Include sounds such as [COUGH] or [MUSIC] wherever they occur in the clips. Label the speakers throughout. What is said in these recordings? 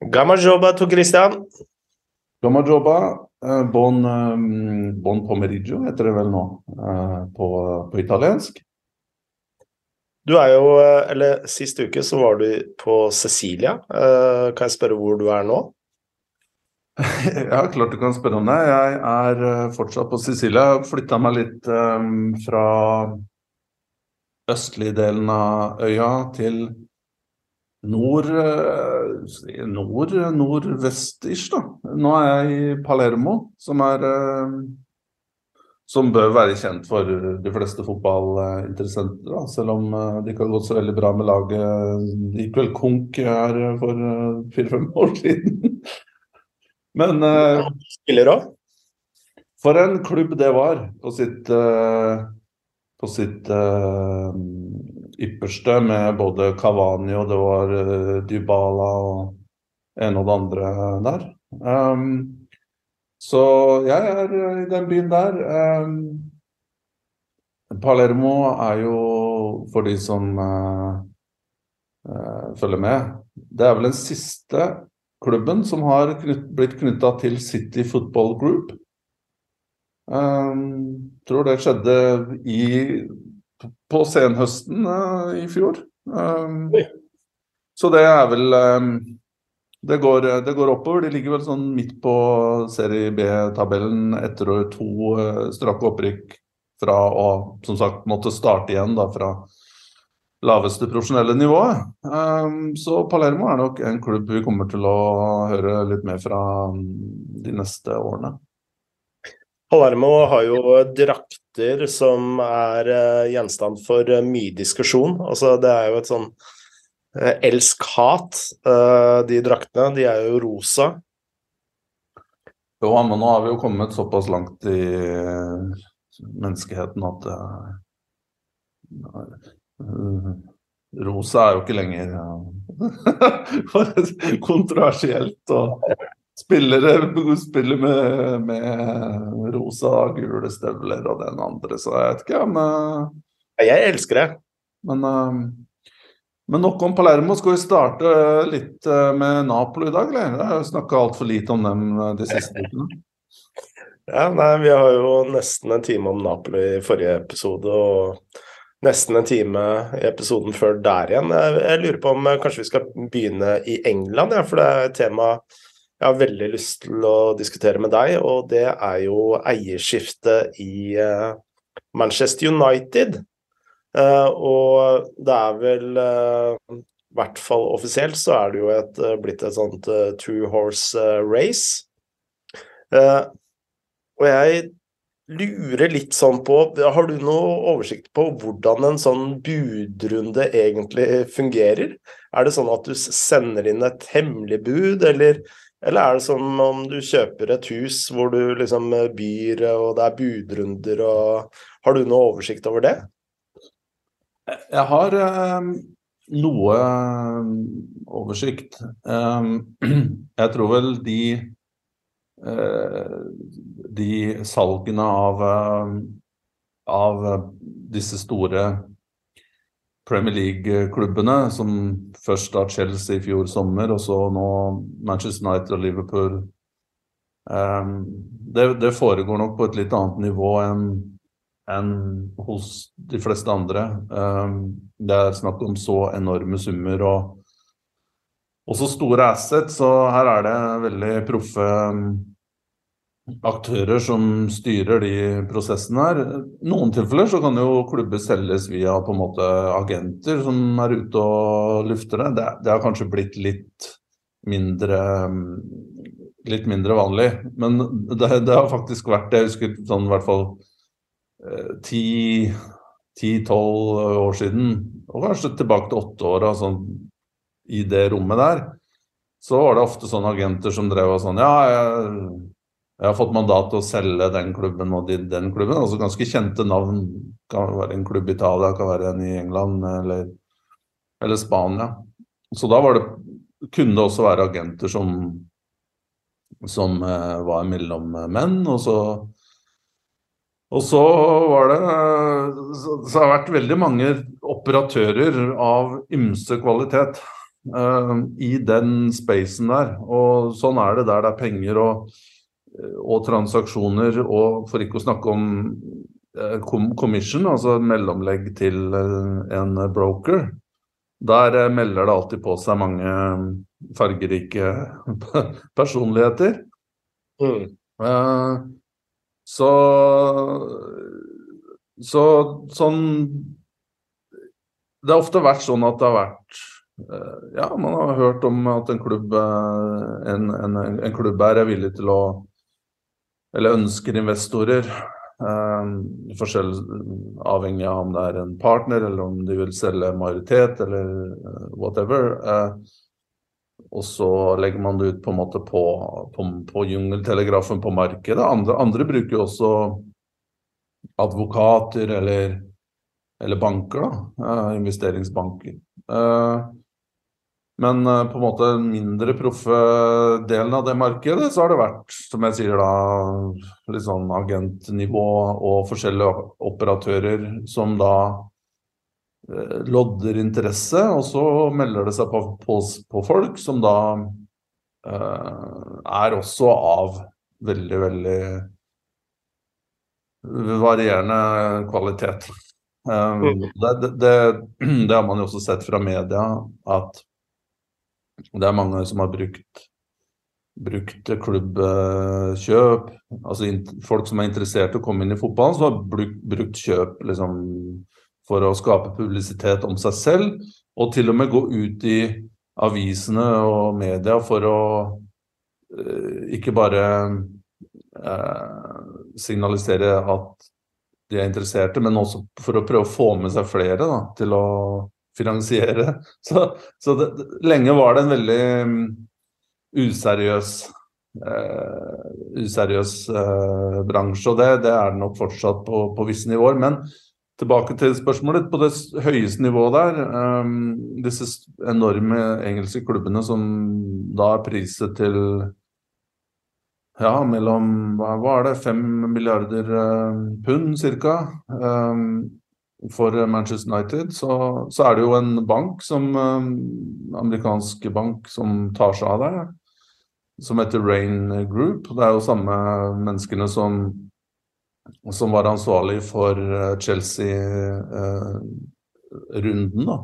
Speaker 1: Gamma jobba to Christian.
Speaker 2: Gamma jobba. Eh, bon, eh, bon pomeriggio heter det vel nå eh, på, på italiensk.
Speaker 1: Du er jo, eller Sist uke så var du på Cecilia. Kan jeg spørre hvor du er nå? [LAUGHS]
Speaker 2: Ja, klart du kan spørre om det. Jeg er fortsatt på Sicilia. Flytta meg litt fra østlige delen av øya til nord, eh, nord nordvest-ish, da. Nå er jeg i Palermo, som er eh, som bør være kjent for de fleste fotballinteressenter, da. selv om eh, det ikke har gått så veldig bra med laget. Det gikk vel konk her for fire-fem år [LAUGHS] siden. Men For en klubb det var på sitt, på sitt ypperste med både Cavani og det var uh, Dybala og en og det andre der. Um, så jeg er i den byen der. Um, Palermo er jo, for de som uh, uh, følger med, det er vel den siste klubben som har knytt, blitt knytta til City Football Group. Um, tror det skjedde i på senhøsten uh, i fjor. Um, så det er vel um, det, går, det, går, oppover. De ligger vel sånn midt på serie B-tabellen etter to uh, strake opprykk fra å som sagt måtte starte igjen da, fra laveste profesjonelle nivået. Um, så Palermo er nok en klubb vi kommer til å høre litt mer fra de neste årene.
Speaker 1: Palermo har jo drakter som er uh, gjenstand for uh, mye diskusjon. Altså, det er jo et sånn uh, elsk-hat, de draktene. De er jo rosa.
Speaker 2: Jo, men nå har vi jo kommet såpass langt i menneskeheten at Rosa er jo ikke lenger [LAUGHS] kontroversielt. Og spillere spiller med, med rosa, gule støvler og den andre, så jeg vet ikke om uh,
Speaker 1: Jeg elsker det.
Speaker 2: Men, uh, men nok om Palermo. Skal vi starte litt uh, med Napoli i dag, eller? Jeg har snakka altfor lite om dem de siste [LAUGHS] ukene.
Speaker 1: Ja, nei, vi har jo nesten en time om Napoli i forrige episode, og nesten en time i episoden før der igjen. Jeg, jeg lurer på om kanskje vi skal begynne i England, ja, for det er et tema jeg har veldig lyst til å diskutere med deg, og det er jo eierskiftet i uh, Manchester United. Uh, og det er vel uh, I hvert fall offisielt så er det jo et, blitt et sånt two horse race. og jeg lurer litt sånn på Har du noe oversikt på hvordan en sånn budrunde egentlig fungerer? Er det sånn at du sender inn et hemmelig bud, eller eller er det som om du kjøper et hus hvor du liksom byr, og det er budrunder og Har du noe oversikt over det?
Speaker 2: Jeg har eh, noe oversikt. Um, [CLEARS THROAT] jeg tror vel de uh, De salgene av, uh, av disse store Premier League-klubbene, som først da Chelsea i fjor sommer, og så nå Manchester United og Liverpool. Um, det, det, foregår nok på et litt annet nivå enn enn hos de fleste andre. Um, det er snakk om så enorme summer og også store assets, så her er det veldig proffe aktører som styrer de prosessene her. noen tilfeller så kan jo klubber selges via på en måte agenter som er ute og lufter det. Det, det har kanskje blitt litt mindre litt mindre vanlig. Men det, det har faktisk vært det. Jeg husker sånn i hvert fall eh, ti-tolv år siden, og kanskje tilbake til åtte år, sånn, i det rommet der, så var det ofte sånne agenter som drev og sånn Ja, jeg jeg har fått mandat til å selge den klubben og den klubben. altså Ganske kjente navn. Kan være en klubb i Italia, kan være en i England eller, eller Spania. Så da det, kunne det også være agenter som, som eh, var mellommenn. Og så, og så var det Så, så har det vært veldig mange operatører av ymse kvalitet. uh, i den spacen der. Og sånn er det der det er penger og, og transaksjoner, og for ikke å snakke om uh, commission, altså mellomlegg til uh, en broker. Der melder det alltid på seg mange fargerike [LAUGHS] personligheter. Mm. så så sånn Det har ofte vært sånn at det har vært eh, Ja, man har hørt om at en klubb, eh, en, en, en klubb er villig til å Eller ønsker investorer. Eh, forskjell avhengig av om det er en partner, eller om de vil selge majoritet, eller whatever. og så legger man det ut på en måte på, på, på jungeltelegrafen på markedet. Andre, andre bruker jo også advokater eller, eller banker, da. investeringsbanker. Men eh, på en måte mindre proffe delen av det markedet, så har det vært, som jeg sier da, litt sånn agentnivå og forskjellige operatører som da eh, lodder interesse, og så melder det seg på, på, på folk som da eh, er også av veldig, veldig varierende kvalitet. Um, mm. det, det, det, [CLEARS THROAT] det, har man jo også sett fra media, at det er mange som har brukt, brukt klubbkjøp. Altså folk som er interessert i å komme inn i fotballen, som har brukt, brukt kjøp liksom, for å skape publisitet om seg selv, og til og med gå ut i avisene og media for å uh, ikke bare Eh, signalisere at de er interesserte, men også for å prøve å få med seg flere da, til å finansiere. [LAUGHS] Så, så det, lenge var det en veldig um, useriøs uh, useriøs uh, bransje, og det, det, er det nok fortsatt på, på visse nivåer. Men tilbake til spørsmålet. På det høyeste nivået der, um, disse enorme engelske klubbene som da er priset til ja, mellom hva var det, fem milliarder uh, pund ca. Um, for Manchester United, så, så, er det jo en bank som um, amerikansk bank som tar seg av det, som heter Rain Group. Det er jo samme menneskene som, som var ansvarlig for Chelsea-runden, eh, da.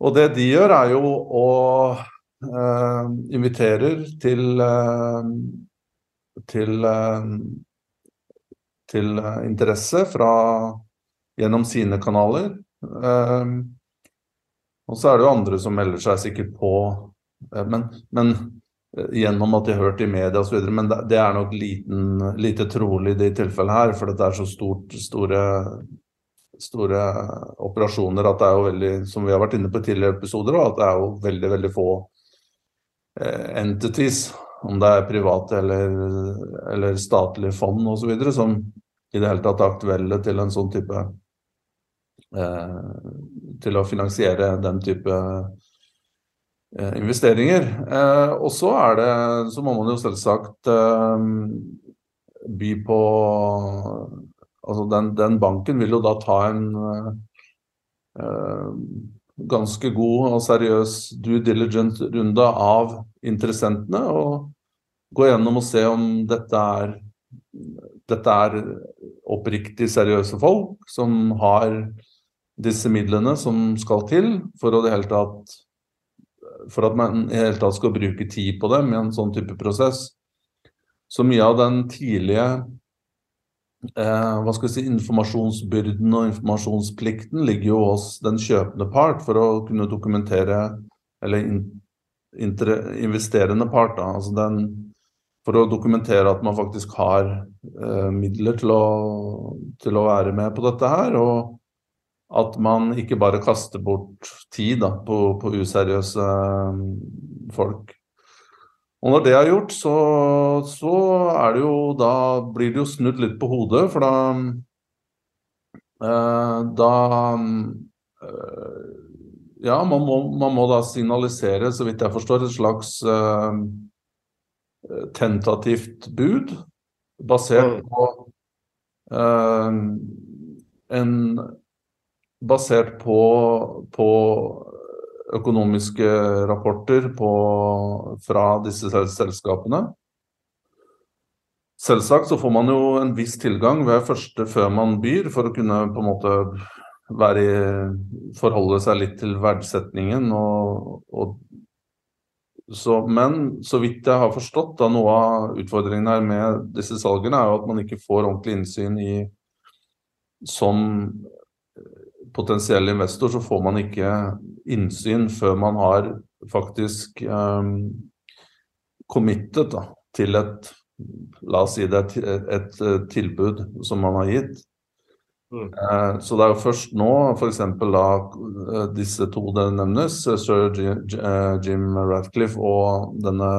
Speaker 2: og det de gjør, er jo å eh, inviterer til uh, til, til interesse fra gjennom sine kanaler. og så er det jo andre som melder seg sikkert på, men, men gjennom at de har hørt i media osv. Men det, er nok liten, lite trolig i de tilfellene her, for det er så stort, store, store operasjoner at det er jo veldig, som vi har vært inne på i tidligere episoder, at det er jo veldig, veldig få Eh, entities, om det er private eller, eller statlige fond osv., som i det hele tatt er aktuelle til en sånn type eh, Til å finansiere den type eh, investeringer. Eh, og så er det Så må man jo selvsagt eh, by på Altså den, den, banken vil jo da ta en eh, ganske god og seriøs due diligence-runde av interessentene. Og gå gjennom og se om dette er, dette er oppriktig seriøse folk som har disse midlene som skal til for, tatt, for at man i det hele tatt skal bruke tid på dem i en sånn type prosess. Så mye av den tidlige hva skal vi si, informasjonsbyrden og informasjonsplikten ligger jo hos den kjøpende part for å kunne dokumentere eller in, inter, investerende part. Da, altså den, for å dokumentere at man faktisk har eh, midler til å, til å, være med på dette her. Og at man ikke bare kaster bort tid da, på, på useriøse eh, folk. Og når det er gjort, så, så er det jo da blir det jo snudd litt på hodet, for da eh, Da eh, Ja, man må, man må, da signalisere, så vidt jeg forstår, et slags eh, tentativt bud basert mm. på eh, en Basert på, på økonomiske rapporter på, fra disse selskapene. Selvsagt så får man jo en viss tilgang ved første før man byr, for å kunne på en måte være, forholde seg litt til verdsetningen. Og, og, så, men så vidt jeg har forstått, da noe av utfordringen her med disse salgene, er jo at man ikke får ordentlig innsyn i Som potensiell investor så får man ikke innsyn før man har faktisk um, committed da, til et La oss si det et, et, et tilbud som man har gitt. Mm. Eh, så det er jo først nå, f.eks. da eh, disse to det nevnes, eh, sir Jim Ratcliffe og denne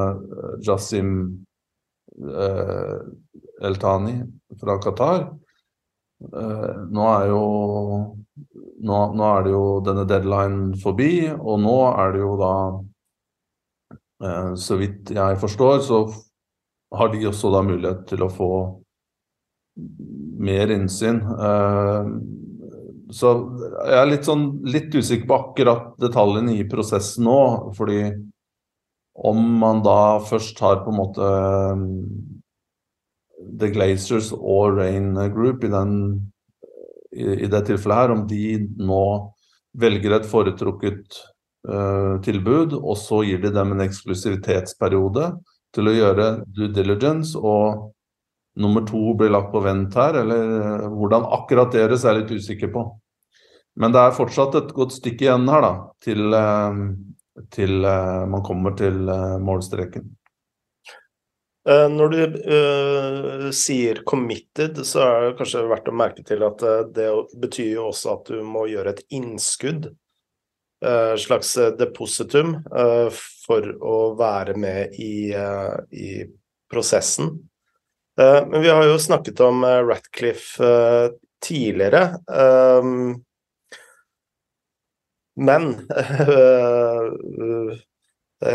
Speaker 2: Jasim Eltani fra Qatar. Nå er jo nå, nå, er det jo denne deadline forbi, og nå er det jo da Så vidt jeg forstår, så har de også da mulighet til å få mer innsyn. Eh, så jeg er litt, sånn, litt usikker på akkurat detaljene i prosessen nå. Fordi om man da først har på en måte eh, The Glazers og Rain Group i, den, i, det tilfellet her, om de nå velger et foretrukket uh, tilbud, og så gir de dem en eksklusivitetsperiode til å gjøre due diligence og nummer to blir lagt på vent her, eller eh, hvordan akkurat det gjøres, er jeg litt usikker på. Men det er fortsatt et godt stykke igjen her, da, til, uh, til uh, man kommer til målstreken.
Speaker 1: Når du uh, sier 'committed', så er det kanskje verdt å merke til at det betyr jo også at du må gjøre et innskudd. Et slags depositum uh, for å være med i, uh, i prosessen. Eh, men vi har jo snakket om eh, Ratcliffe eh, tidligere. Ehm, men [LAUGHS]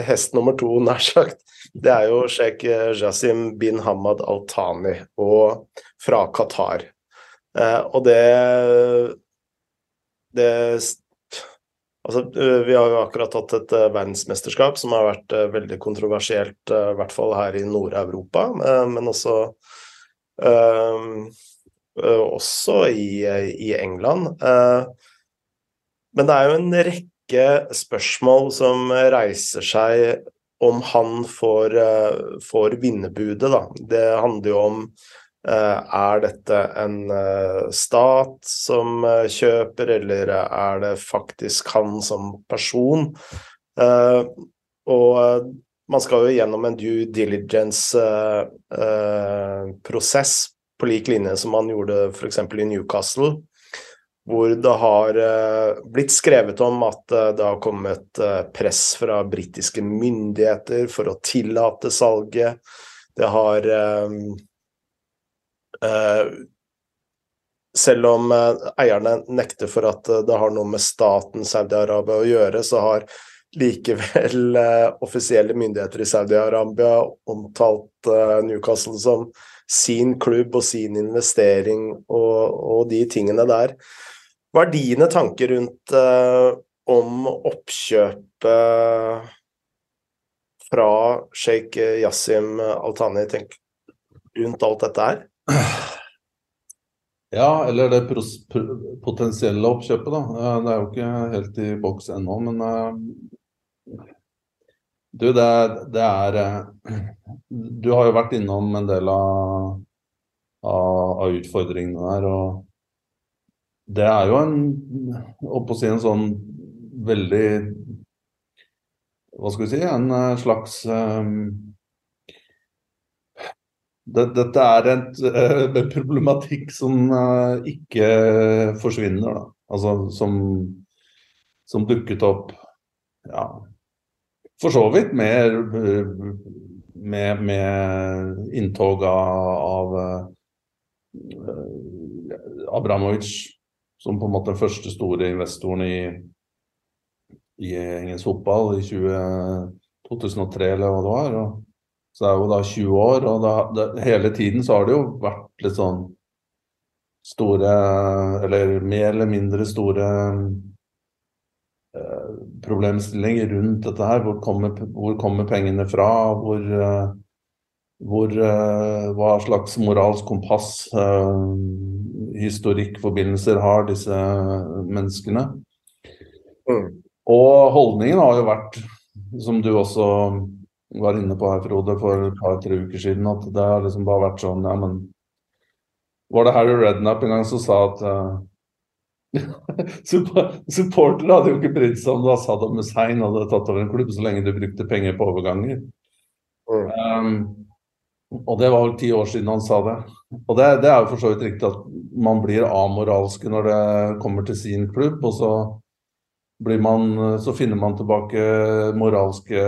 Speaker 1: hest nummer to, nær sagt, det er jo sjeik Jasim bin Hamad Al-Thani fra Qatar. Og det, det Altså, vi har jo akkurat hatt et verdensmesterskap som har vært veldig kontroversielt, i hvert fall her i Nord-Europa, men også, også i, i, England. Men det er jo en rekke spørsmål som reiser seg om han får, får vinnerbudet, da. Det handler jo om Eh, er dette en eh, stat som eh, kjøper, eller er det faktisk han som person? Og man skal jo gjennom en due diligence-prosess på lik linje som man gjorde f.eks. i Newcastle, hvor det har blitt skrevet om at det har kommet press fra britiske myndigheter for å tillate salget. Det har Eh, selv om eh, eierne nekter for at eh, det har noe med staten Saudi-Arabia å gjøre, så har likevel [LAUGHS] offisielle myndigheter i Saudi-Arabia omtalt Newcastle som sin klubb og sin investering og, og de tingene der. Hva er dine tanker rundt uh, om oppkjøpet fra sjeik Yasim Altani tenk, rundt alt dette her?
Speaker 2: Ja, eller det potensielle oppkjøpet, da. Det er jo ikke helt i boks ennå, men uh, du, det, det, er uh, Du har jo vært innom en del av, av, av utfordringene der, og det er jo en Oppå si en sånn veldig Hva skal vi si En eh, slags um, dette er et, uh, problematikk som uh, ikke forsvinner, da. Altså som, som dukket opp ja, for så vidt med, med, med inntog av, av Abramovic som på en måte den første store investoren i, i engelsk fotball i 20, 2003, eller hva det var. og så er jo da 20 år, og da, det, hele tiden så har det jo vært litt sånn store, eller mer eller mindre store eh, problemstillinger rundt dette her. Hvor kommer, hvor kommer pengene fra? Hvor, uh, hvor uh, hva slags moralsk kompass, uh, historikk, forbindelser har disse menneskene? Mm. Og holdningen har jo vært, som du også var inne på her, Frode, for et par-tre uker siden, at det har liksom bare vært sånn Ja, men var det Harry Rednap en gang som sa at [LAUGHS] Supportere hadde jo ikke brydd seg om da Saddam Hussein hadde tatt over en klubb, så lenge du brukte penger på overganger. Mm. Um, og det var vel ti år siden han sa det. Og det, det er jo for så vidt riktig at man blir amoralske når det kommer til sin klubb, og så man, så finner man tilbake moralske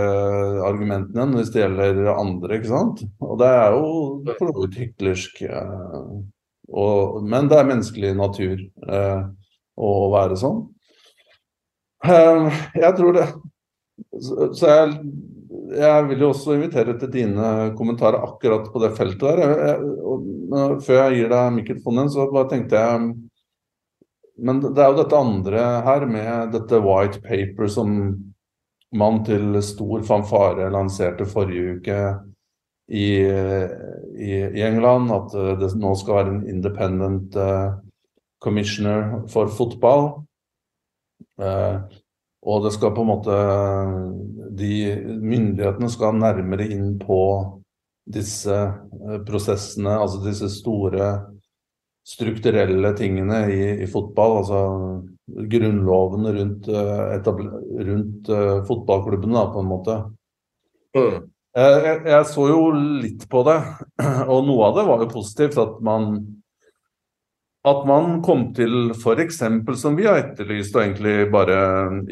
Speaker 2: argumentene hvis det gjelder andre, ikke sant. Og det er jo for så vidt hyklersk. Og, men det er menneskelig natur. Uh, å være sånn. Ehm, jeg tror det Så jeg, jeg vil jo også invitere til dine kommentarer akkurat på det feltet der. Jeg, jeg, før jeg gir deg mikrofonen, så bare tenkte jeg Men det er jo dette andre her med dette white paper som man til stor fanfare lanserte forrige uke i, i, i England. At det nå skal være en independent uh, commissioner for fotball. Uh, og det skal på en måte de Myndighetene skal nærmere inn på disse eh, prosessene, altså disse store strukturelle tingene i, i fotball. Altså grunnlovene rundt, eh, rundt uh, fotballklubbene, da, på en måte. Mm. Jeg, jeg, så jo litt på det, [CLEARS THROAT] og noe av det var jo positivt. At man at man kom til f.eks. som vi har etterlyst, og egentlig bare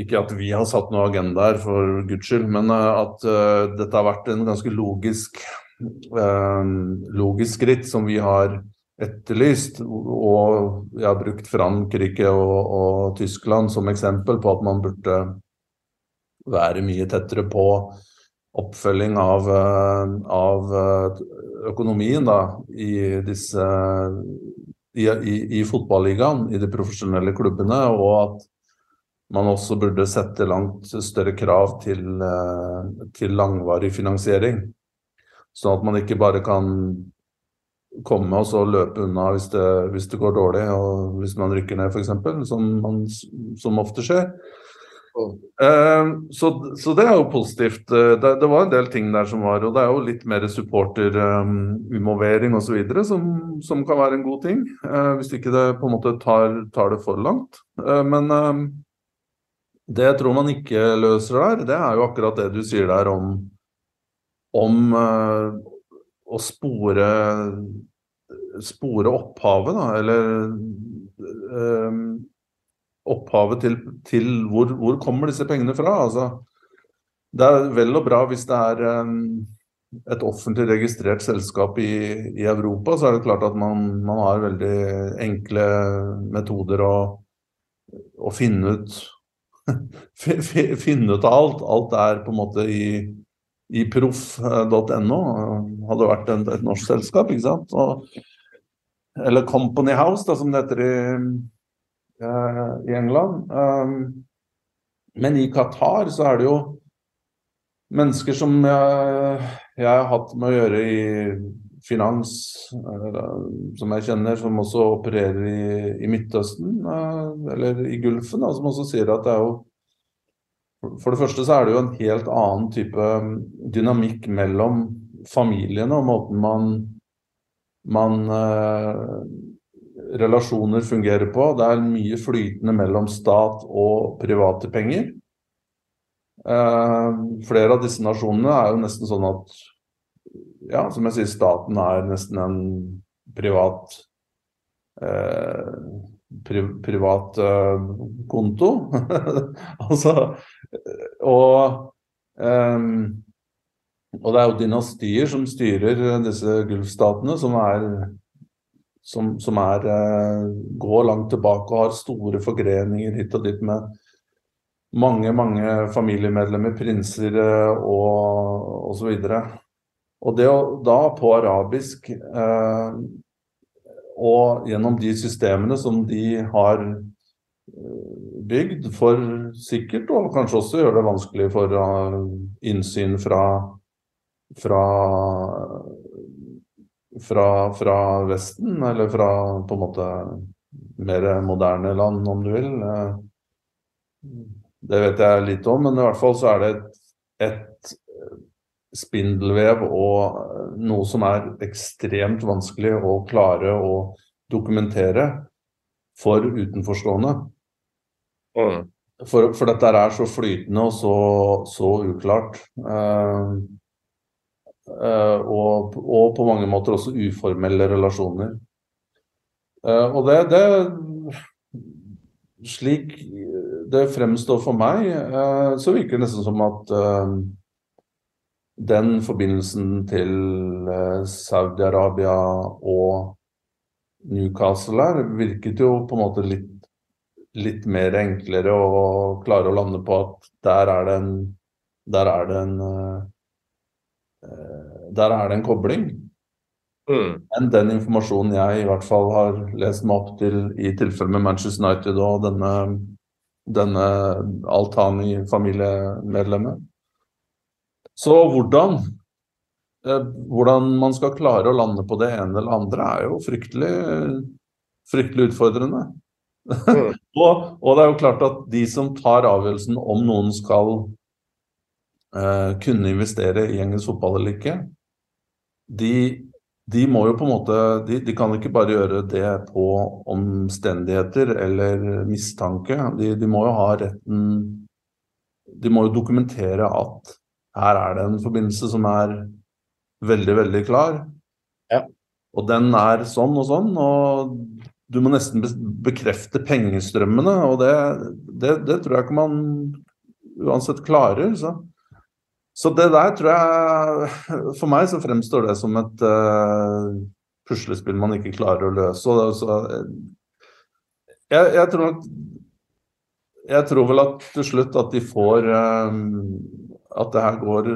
Speaker 2: Ikke at vi har satt noen agendaer, for guds skyld, men eh, at uh, dette har vært en ganske logisk, uh, logisk skritt som vi har etterlyst. Og jeg har brukt Frankrike og, og Tyskland som eksempel på at man burde være mye tettere på oppfølging av, av økonomien da, i disse i, i, i fotballigaen, i de profesjonelle klubbene, og at man også burde sette langt større krav til, eh, til langvarig finansiering. Sånn at man ikke bare kan komme og så løpe unna hvis det, hvis det går dårlig, og hvis man rykker ned f.eks., som, som ofte skjer. Uh, så, så, det er jo positivt. Eh, det, det, var en del ting der som var Og det er jo litt mer supporterinvolvering um, osv. Som, som kan være en god ting. Uh, hvis ikke det på en måte tar, tar det for langt. Uh, men uh, det jeg tror man ikke løser der, det er jo akkurat det du sier der om, om å spore spore opphavet, da, eller opphavet til, til hvor, hvor, kommer disse pengene fra. Altså, det er vel og bra hvis det er um, et offentlig registrert selskap i, i, Europa, så er det klart at man, man har veldig enkle metoder å, å finne ut [LAUGHS] finne ut av alt. Alt er på en måte i, i proff.no. Hadde vært en, et norsk selskap, ikke sant. Og, eller Company House, da, som det heter i Eh, i England. Um, men i Qatar så er det jo mennesker som jeg, jeg har hatt med å gjøre i finans, som jeg kjenner, som også opererer i, i Midtøsten, eh, eller i Gulfen, som også sier at det er jo For det første så er det jo en helt annen type dynamikk mellom familiene og måten man, man eh, relasjoner fungerer på. Det er mye flytende mellom stat og private penger. Eh, flere av disse nasjonene er jo nesten sånn at ja, som jeg sier, staten er nesten en privat eh, pri, privat eh, konto. [LAUGHS] altså og eh, og det er jo dynastier som styrer disse gulfstatene, som er som, som er, eh, går langt tilbake og har store forgreninger hit og dit med mange, mange familiemedlemmer, prinser eh, og osv. Og, og det å da på arabisk eh, og gjennom de systemene som de har bygd for sikkert, og kanskje også gjøre det vanskelig for innsyn fra, fra fra, fra, Vesten, eller fra på en måte mer moderne land, om du vil. Det vet jeg litt om, men i hvert fall så er det et, et spindelvev og noe som er ekstremt vanskelig å klare å dokumentere for utenforstående. Mm. For, for, dette er så flytende og så, så uklart. Uh, uh, og, og, på mange måter også uformelle relasjoner. Uh, og det, det Slik det fremstår for meg, så virker det nesten som at den forbindelsen til Saudi-Arabia og Newcastle her virket jo på en måte litt litt mer enklere å klare å lande på at der er det en Der er det en Der er det en kobling. Mm. Enn den informasjonen jeg i hvert fall har lest meg opp til i tilfelle med Manchester United og denne, denne Altani-familiemedlemmet. Så hvordan uh, hvordan man skal klare å lande på det ene eller andre, er jo fryktelig, fryktelig utfordrende. Mm. [LAUGHS] og, og, det er jo klart at de som tar avgjørelsen om noen skal kunne investere i engelsk fotball eller ikke, de, de, må jo på en måte de, de, kan ikke bare gjøre det på omstendigheter eller mistanke. De, de, må jo ha retten De må jo dokumentere at her er det en forbindelse som er veldig, veldig klar. Ja. Og den er sånn og sånn, og du må nesten bekrefte pengestrømmene, og det, det, det, tror jeg ikke man uansett klarer. Så. Så. det der tror jeg For meg så fremstår det som et uh, puslespill man ikke klarer å løse. Og, så, jeg, jeg, tror nok Jeg tror vel at til slutt at de får um, At det her går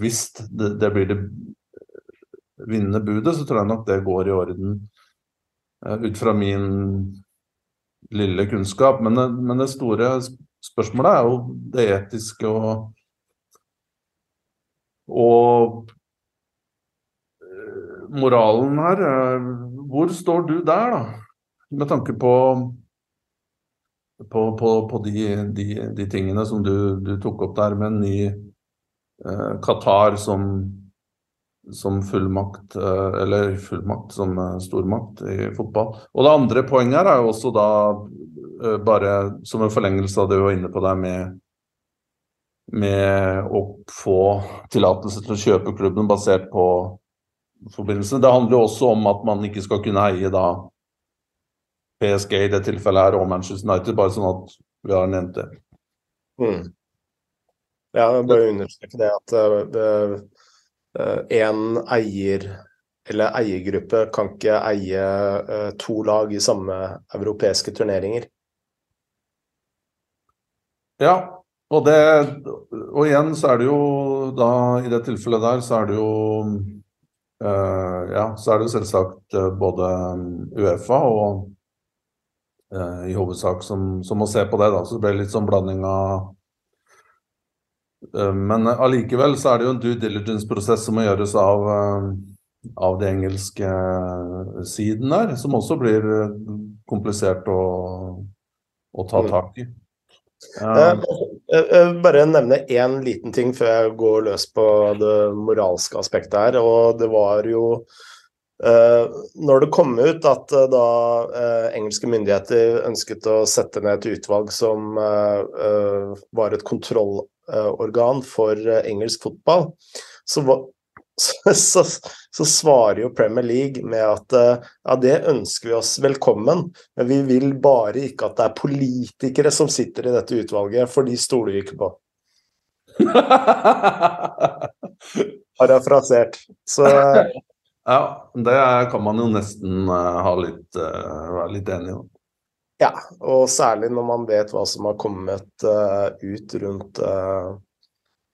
Speaker 2: Hvis det, det blir det vinnende budet, så tror jeg nok det går i orden uh, ut fra min lille kunnskap. Men men det, store spørsmålet er jo det etiske og Og eh, moralen her. Hvor står du der, da? Med tanke på på, på, på de, de, de, tingene som du, du, tok opp der med en ny eh, Qatar som som fullmakt, eh, eller fullmakt som eh, stormakt i fotball. Og det andre poenget her er jo også da eh, bare som en forlengelse av det vi var inne på der med, med å få tillatelse til å kjøpe klubben basert på forbindelsene. Det handler jo også om at man ikke skal kunne eie da PSG i det tilfellet her og Manchester United, bare sånn at vi har nevnt det. Mm.
Speaker 1: Ja, bare understreke det at det, én uh, eier eller eiergruppe kan ikke eie uh, to lag i samme europeiske turneringer.
Speaker 2: Ja, og det Og igjen så er det jo da I det tilfellet der så er det jo uh, Ja, så er det jo selvsagt uh, både Uefa og i hovedsak som, som, må se på det, da. Så det ble litt sånn blanding av Eh, men allikevel så er det jo en due diligence-prosess som må gjøres av, eh, av de engelske eh, siden der, som også blir komplisert å, å ta mm. tak i.
Speaker 1: Ja. Jeg vil bare nevne én liten ting før jeg går løs på det moralske aspektet her. Og det var jo når det kom ut at da engelske myndigheter ønsket å sette ned et utvalg som var et kontroll organ for eh, engelsk fotball, så, [LAUGHS] så, så, svarer jo Premier League med at eh, ja, det ønsker vi oss velkommen, men vi vil bare ikke at det er politikere som sitter i dette utvalget, for de stoler vi ikke på. [LAUGHS] Parafrasert. Så [LAUGHS]
Speaker 2: Ja, det kan man jo nesten uh, ha litt, uh, være litt enig i.
Speaker 1: Ja, og særlig når man vet hva som har kommet ut rundt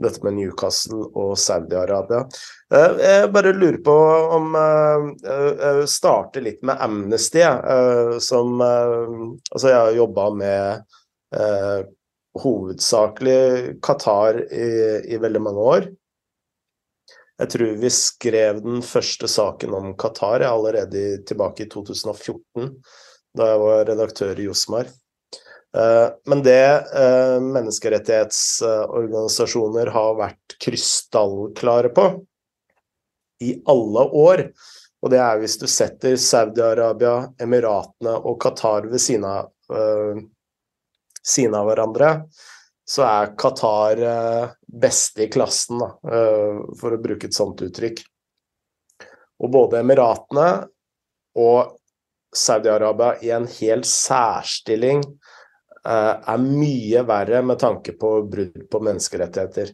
Speaker 1: dette med Newcastle og Saudi-Arabia. Jeg bare lurer på om Jeg starter litt med Amnesty, som Altså, jeg har jobba med hovedsakelig Qatar i, i veldig mange år. Jeg tror vi skrev den første saken om Qatar allerede tilbake i 2014, da jeg var redaktør i Josmar. Eh, men det eh, menneskerettighetsorganisasjoner har vært krystallklare på i alle år, og det er hvis du setter Saudi-Arabia, Emiratene og Qatar ved siden av, uh, siden av hverandre, så er Qatar uh, beste i klassen, da, uh, for å bruke et sånt uttrykk. Og både Emiratene og Saudi-Arabia i en hel særstilling er mye verre med tanke på brudd på menneskerettigheter.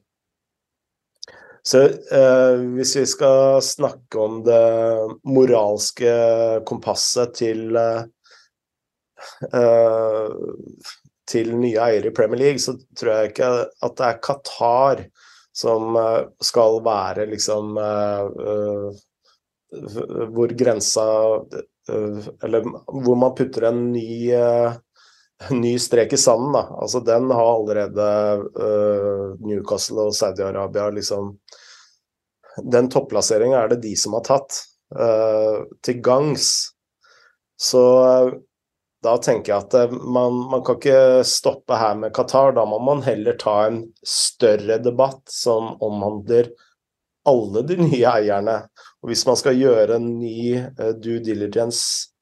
Speaker 1: Så eh, hvis vi skal snakke om det moralske kompasset til eh, til nye eiere i Premier League, så tror jeg ikke at det er Qatar som eh, skal være liksom uh, uh, Hvor grensa Eller hvor man putter en ny ny strek i sanden, da. Altså, den har allerede uh, Newcastle og Saudi-Arabia liksom Den topplasseringa er det de som har tatt uh, til gangs. Så uh, da tenker jeg at man, man, kan ikke stoppe her med Qatar. Da må man heller ta en større debatt som omhandler alle de nye eierne. Og hvis man skal gjøre en ny due diligence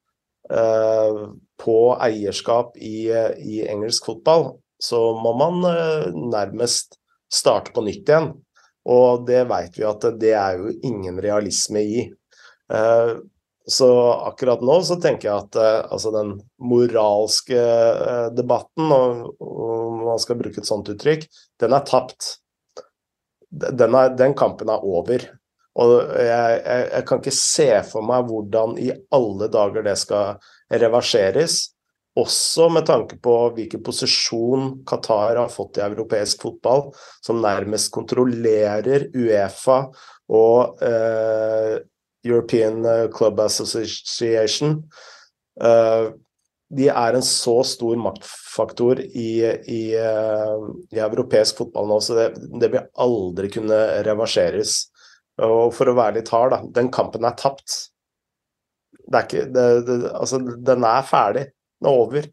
Speaker 1: på eierskap i, i, engelsk fotball, så må man eh, nærmest starte på nytt igjen. Og det vet vi at det er jo ingen realisme i. Eh, så akkurat nå så tenker jeg at eh, altså den moralske debatten, om man skal bruke et sånt uttrykk, den er tapt. Den, er, den kampen er over. Og jeg, jeg, jeg, kan ikke se for meg hvordan i alle dager det skal reverseres. Også med tanke på hvilken posisjon Qatar har fått i europeisk fotball, som nærmest kontrollerer Uefa og eh, European Club Association. Eh, de er en så stor maktfaktor i, i, eh, i europeisk fotball nå, så det, det vil aldri kunne reverseres. Og for å være litt hard, da, den kampen er tapt. Det er ikke, det, det, altså, den er ferdig. Den er over.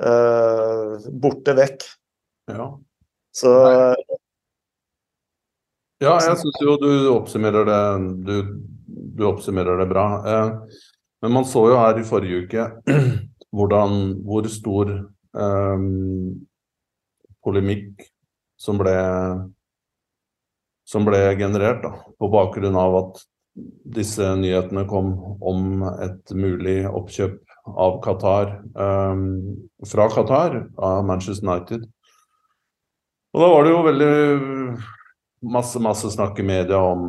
Speaker 1: Uh, borte vekk.
Speaker 2: Ja.
Speaker 1: Så
Speaker 2: Ja, jeg syns jo du oppsummerer det du, du oppsummerer det bra. Uh, men man så jo her i forrige uke [CLEARS THROAT] hvordan, hvor stor um, polemikk som ble som ble generert da, på bakgrunn av at disse nyhetene kom om et mulig oppkjøp av Qatar um, fra Qatar, av Manchester United. Og da var det jo veldig masse, masse snakk i media om,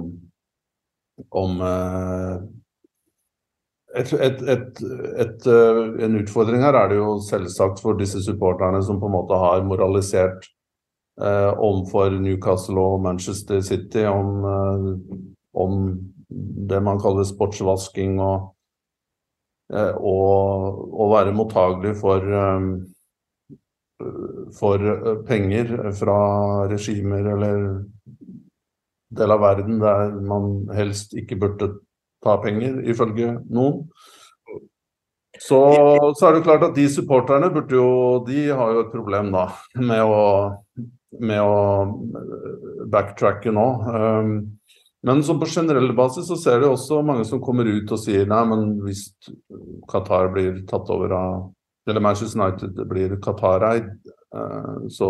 Speaker 2: om uh, et, et, et, uh, En utfordring her er det jo selvsagt for disse supporterne som på en måte har moralisert eh, overfor Newcastle og Manchester City om, eh, om det man kaller sportsvasking og, eh, og, og være mottagelig for eh, for eh, penger fra regimer eller del av verden der man helst ikke burde ta penger, ifølge noen. Så, så, er det klart at de supporterne burde jo De har jo et problem da med å med å backtracke nå. Um, men som på generell basis så ser du også mange som kommer ut og sier nei, men hvis Qatar blir tatt over av Eller Manchester United blir Qatar-eid, uh, så,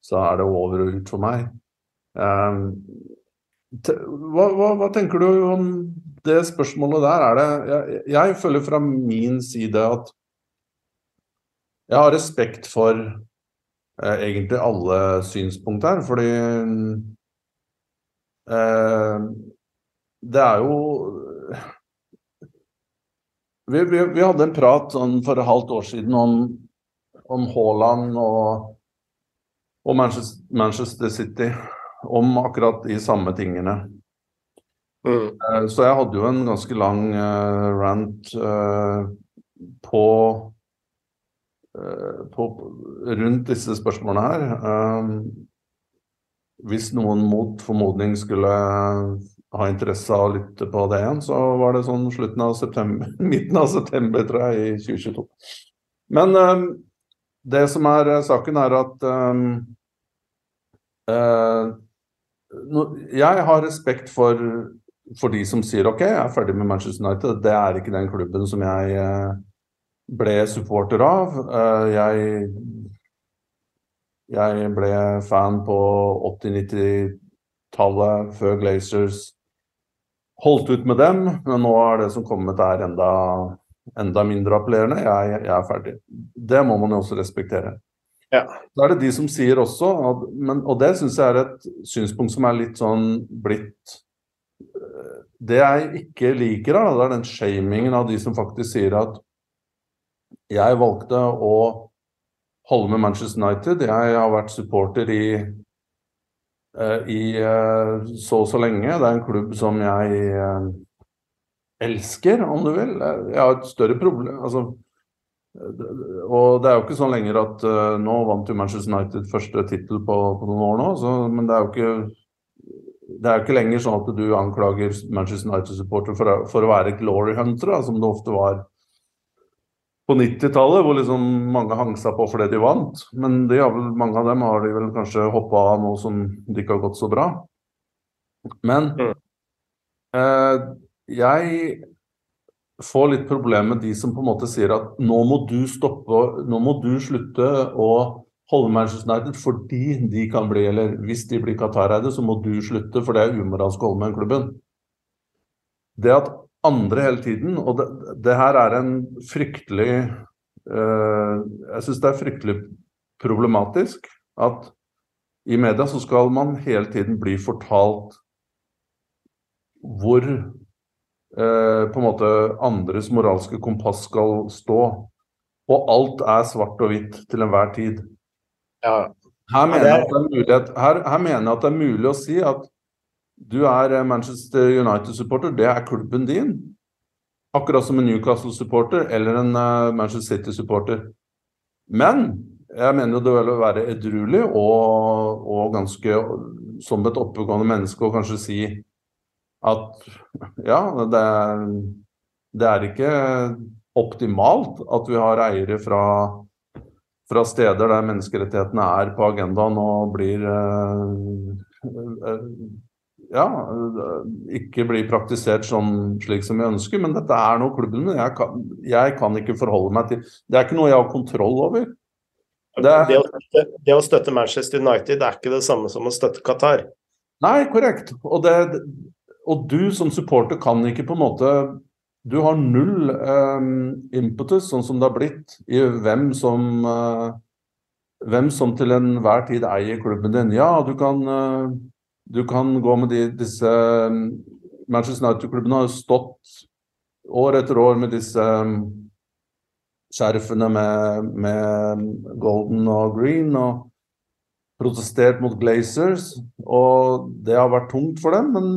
Speaker 2: så, er det over og ut for meg. Um, hva, hva, hva, tenker du om det spørsmålet der? Er det, jeg, jeg føler fra min side at jeg har respekt for eh, egentlig alle synspunkt her, fordi eh, det er jo vi, vi, vi, hadde en prat sånn for et halvt år siden om, om Haaland og og Manchester, Manchester City om akkurat de samme tingene.
Speaker 1: Mm.
Speaker 2: Eh, Så jeg hadde jo en ganske lang eh, rant eh, på, eh, på rundt disse spørsmålene her. Hvis noen mot formodning skulle ha interesse av å lytte på det igjen, så var det sånn slutten av september, [LAUGHS] midten av september, tror jeg, i 2022. Men um, det som er eh, saken, er at um, eh, no, jeg har respekt for, for de som sier OK, jeg er ferdig med Manchester United. Det er ikke den klubben som jeg eh, ble supporter av. Eh, jeg, jeg ble fan på 80-90-tallet, før Glazers holdt ut med dem. Men nå er det som kommet, er enda, enda mindre appellerende. Jeg, jeg er ferdig. Det må man jo også respektere.
Speaker 1: Ja.
Speaker 2: Da er det de som sier også, at, men, og det syns jeg er et synspunkt som er litt sånn blitt eh, Det jeg ikke liker, da, det er den shamingen av de som faktisk sier at jeg valgte å holde med Manchester United. Jeg har vært supporter i, eh, i eh, så og så lenge. Det er en klubb som jeg eh, elsker, om du vil. Jeg har et større problem altså, og det er jo ikke sånn lenger at nå vant jo Manchester United første tittel på, på, noen år nå, så, men det er jo ikke det er jo ikke lenger sånn at du anklager Manchester United-supporter for, for å være glory hunter, da, som det ofte var på 90-tallet, hvor liksom mange hang seg på fordi de vant. Men de har vel, mange av dem har de vel kanskje hoppa av nå som det ikke har gått så bra. Men
Speaker 1: Mm.
Speaker 2: eh, jeg får litt problemer med de som på en måte sier at nå må du stoppe, nå må du slutte å holde Manchester United fordi de kan bli, eller hvis de blir Qatar-eide, så må du slutte, for det er umoralsk å holde med den klubben. Det at andre hele tiden, og det, det her er en fryktelig eh, Jeg syns det er fryktelig problematisk at i media så skal man hele tiden bli fortalt hvor eh, på en måte andres moralske kompass skal stå. Og alt er svart og hvitt til enhver tid.
Speaker 1: Ja.
Speaker 2: Her mener,
Speaker 1: er-
Speaker 2: jeg at det er mulighet, her, her mener jeg at det er mulig å si at du er eh, Manchester United-supporter, det er klubben din. Akkurat som en Newcastle-supporter eller en eh, Manchester City-supporter. Men jeg mener jo det vil være edruelig og, og ganske som et oppegående menneske å kanskje si at ja, det er, det er ikke optimalt at vi har eiere fra, fra steder der menneskerettighetene er på agendaen og blir eh, eh, ja, ikke blir praktisert sånn slik som jeg ønsker, men dette er noe klubben min. Jeg kan, jeg kan ikke forholde meg til Det er ikke noe jeg har kontroll over. Det er-
Speaker 1: Det, å støtte, det å støtte Manchester United er ikke det samme som å støtte Qatar.
Speaker 2: Nei, korrekt. Og, det, og du som supporter kan ikke på en måte Du har null eh, impetus, sånn som det har blitt, i hvem som eh, Hvem som til enhver tid eier klubben din. Ja, du kan, eh, du kan gå med de, disse eh, Manchester United-klubbene har jo stått år etter år med disse eh, skjerfene med, med golden og green. og protestert mot Glazers, og det har vært tungt for dem. Men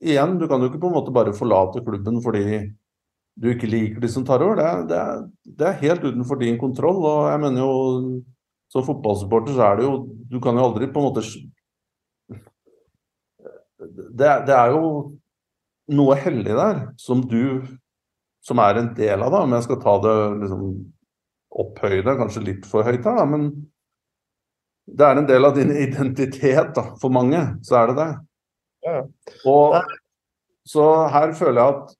Speaker 2: igjen, du kan jo ikke på en måte bare forlate klubben fordi du ikke liker de som tar over. Det det det er helt utenfor din kontroll. Og jeg mener jo som fotballsupporter så er det jo Du kan jo aldri på en måte Det, det er jo noe hellig der som du som er en del av det, om jeg skal ta det liksom opphøyde, kanskje litt for høyt her, da, men det er en del av din [LAUGHS] identitet da, for mange, så er det det.
Speaker 1: Ja.
Speaker 2: Og så her føler jeg at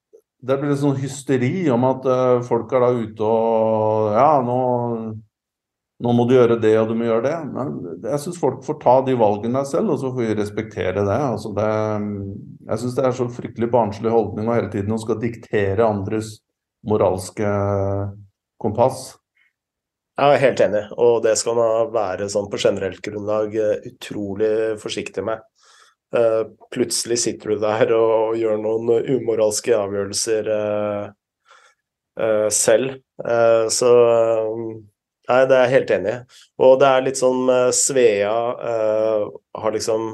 Speaker 2: det blir litt sånn hysteri om at uh, folk er da ute og Ja, nå, nå må du gjøre det, og du må gjøre det. Men jeg syns folk får ta de valgene selv, og så får vi respektere det. Altså det jeg syns det er så fryktelig barnslig holdning å hele tiden å skal diktere andres moralske kompass.
Speaker 1: Jeg er helt enig, og det skal man være sånn på generelt grunnlag eh, utrolig forsiktig med. Eh, plutselig sitter du der og gjør noen umoralske avgjørelser eh, selv. Så Nei, det er jeg helt enig i. Og det er litt sånn uh, Svea uh, har liksom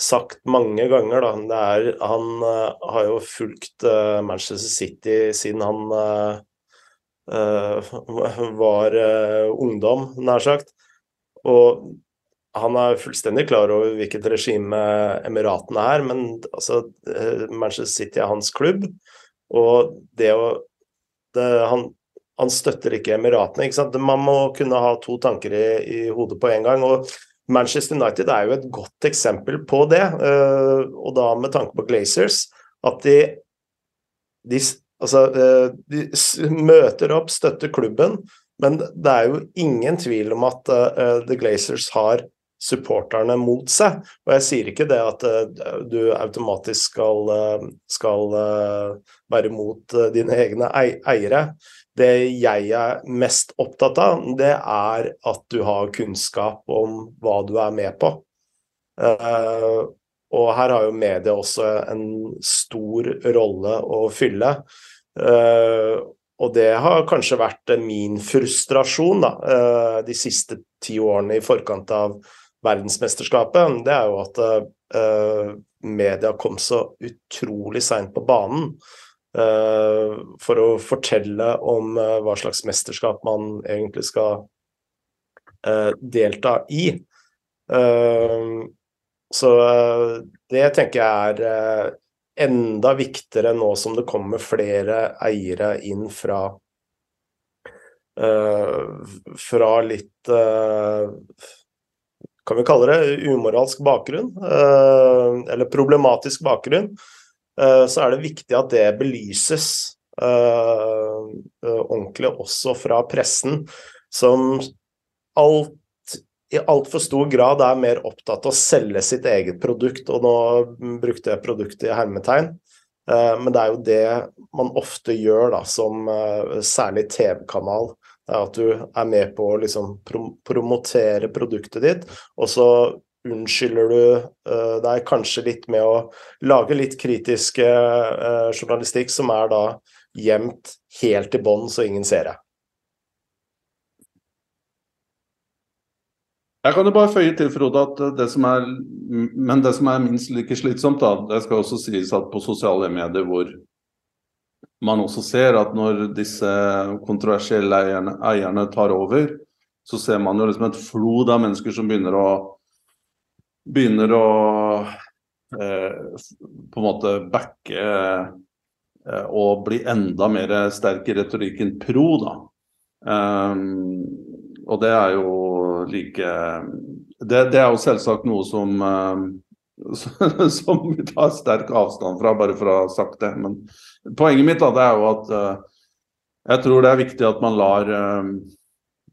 Speaker 1: sagt mange ganger, da det er, Han uh, har jo fulgt Manchester City siden han var ungdom, nær sagt. Og han er fullstendig klar over hvilket regime Emiratene er, men altså, Manchester City er hans klubb. Og det å det, han, han støtter ikke Emiratene. Ikke sant? Man må kunne ha to tanker i, i, hodet på en gang. og Manchester United er jo et godt eksempel på det, uh, og da med tanke på Glazers. At de, de, altså, uh, de møter opp, støtter klubben, men det er jo ingen tvil om at uh, The Glazers har supporterne mot seg. Og jeg sier ikke det at du automatisk skal, skal være mot dine egne eiere, det jeg er mest opptatt av, det er at du har kunnskap om hva du er med på. Uh, og her har jo media også en stor rolle å fylle. Uh, og det har kanskje vært min frustrasjon da, uh, de siste ti årene i forkant av verdensmesterskapet. Det er jo at media kom så utrolig seint på banen. Eh, for å fortelle om eh, hva slags mesterskap man egentlig skal eh, delta i. så det tenker jeg er enda viktigere nå som det kommer flere eiere inn fra fra litt kan vi kalle det umoralsk bakgrunn, eller problematisk bakgrunn. Eh, så er det viktig at det belyses eh, eh, ordentlig også fra pressen, som alt i altfor stor grad er mer opptatt av å selge sitt eget produkt, og nå brukte jeg produktet i hermetegn. Men det er jo det man ofte gjør, da, som særlig TV-kanal. At du er med på å liksom promotere produktet ditt, og så unnskylder du uh, deg kanskje litt med å lage litt kritiske uh, journalistikk som er da gjemt helt i bånn, så ingen ser det.
Speaker 2: Jeg kan jo bare føye til, Frode, at det som er Men det som er minst like slitsomt, da, det skal også sies at på sosiale medier hvor man også ser at når disse kontroversielle eierne, eierne tar over, så ser man jo liksom et flod av mennesker som begynner å begynner å eh, på en måte backe eh, og bli enda mer sterk i retorikken pro, da. Um, og det er jo like det, det, er jo selvsagt noe som um, [LAUGHS] som vi tar sterk avstand fra, bare for å ha sagt det. Men poenget mitt da, det er jo at uh, jeg tror det er viktig at man lar uh,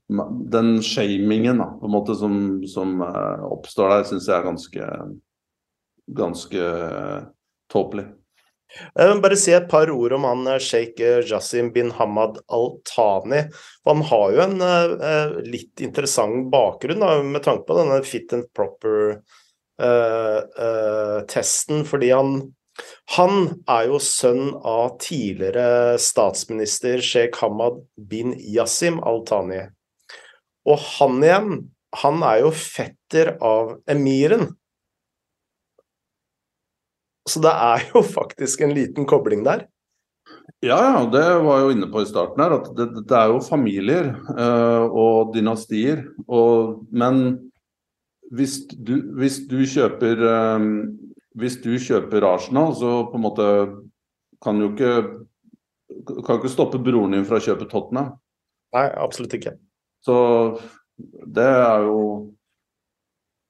Speaker 2: den shamingen da, på en måte som, som uh, oppstår der, syns jeg er ganske, ganske uh, tåpelig.
Speaker 1: Jeg vil bare si et par ord om han eh, sjeik Jasim bin Hamad al-Thani. Han har jo en uh, litt interessant bakgrunn da, med tanke på denne fit and proper-testen. fordi han, han er jo sønn av tidligere statsminister sjeik Hamad bin Yassim al-Thani. Og han igjen, han er jo fetter av emiren. Så det er jo faktisk en liten kobling der.
Speaker 2: Ja, ja, det var jeg jo inne på i starten her. At det, det er jo familier uh, og dynastier. Og, men hvis du, hvis du kjøper um, Hvis du kjøper Arsenal, så på en måte kan du ikke Kan ikke stoppe broren din fra å kjøpe Tottenham.
Speaker 1: Nei, absolutt ikke.
Speaker 2: Så det er jo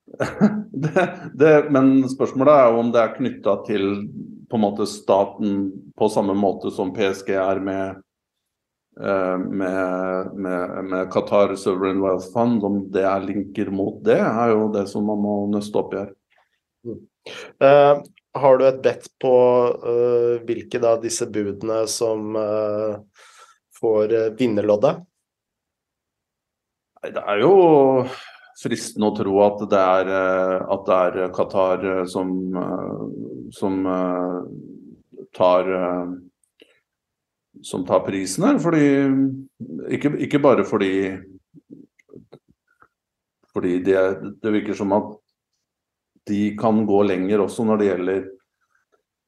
Speaker 2: [LAUGHS] det, det, Men spørsmålet er jo om det er knytta til på en måte staten på samme måte som PSG er med, eh, med, med, med Qatar Sovereign Wealth Fund. Om det er linker mot det, er jo det som man må nøste opp i her.
Speaker 1: Uh, har du et bedt på uh, hvilke av disse budene som uh, får vinnerloddet?
Speaker 2: Det er jo fristende å tro at det er, eh, at det er Qatar eh, som, eh, som tar som tar prisen her. Fordi, ikke, ikke, bare fordi Fordi det, det virker som at de kan gå lenger også når det gjelder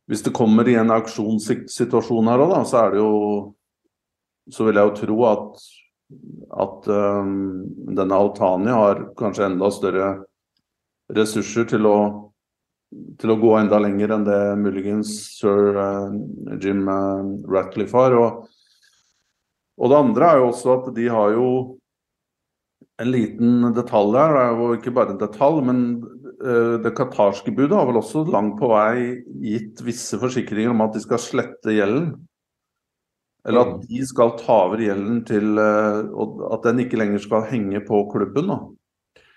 Speaker 2: Hvis det kommer i en auksjonssituasjon her òg, så er det jo Så vil jeg jo tro at, at um, denne Altani har kanskje enda større ressurser til å, til å gå enda lenger enn det muligens sir uh, Jim uh, Ratcliffe har. Og, og det andre er jo også at de har jo en liten detalj her, det er jo ikke bare en detalj, men Eh, det qatarske budet har vel også langt på vei gitt visse forsikringer om at de skal slette gjelden. Eller at mm. de skal ta over gjelden til eh, Og at den ikke lenger skal henge på klubben.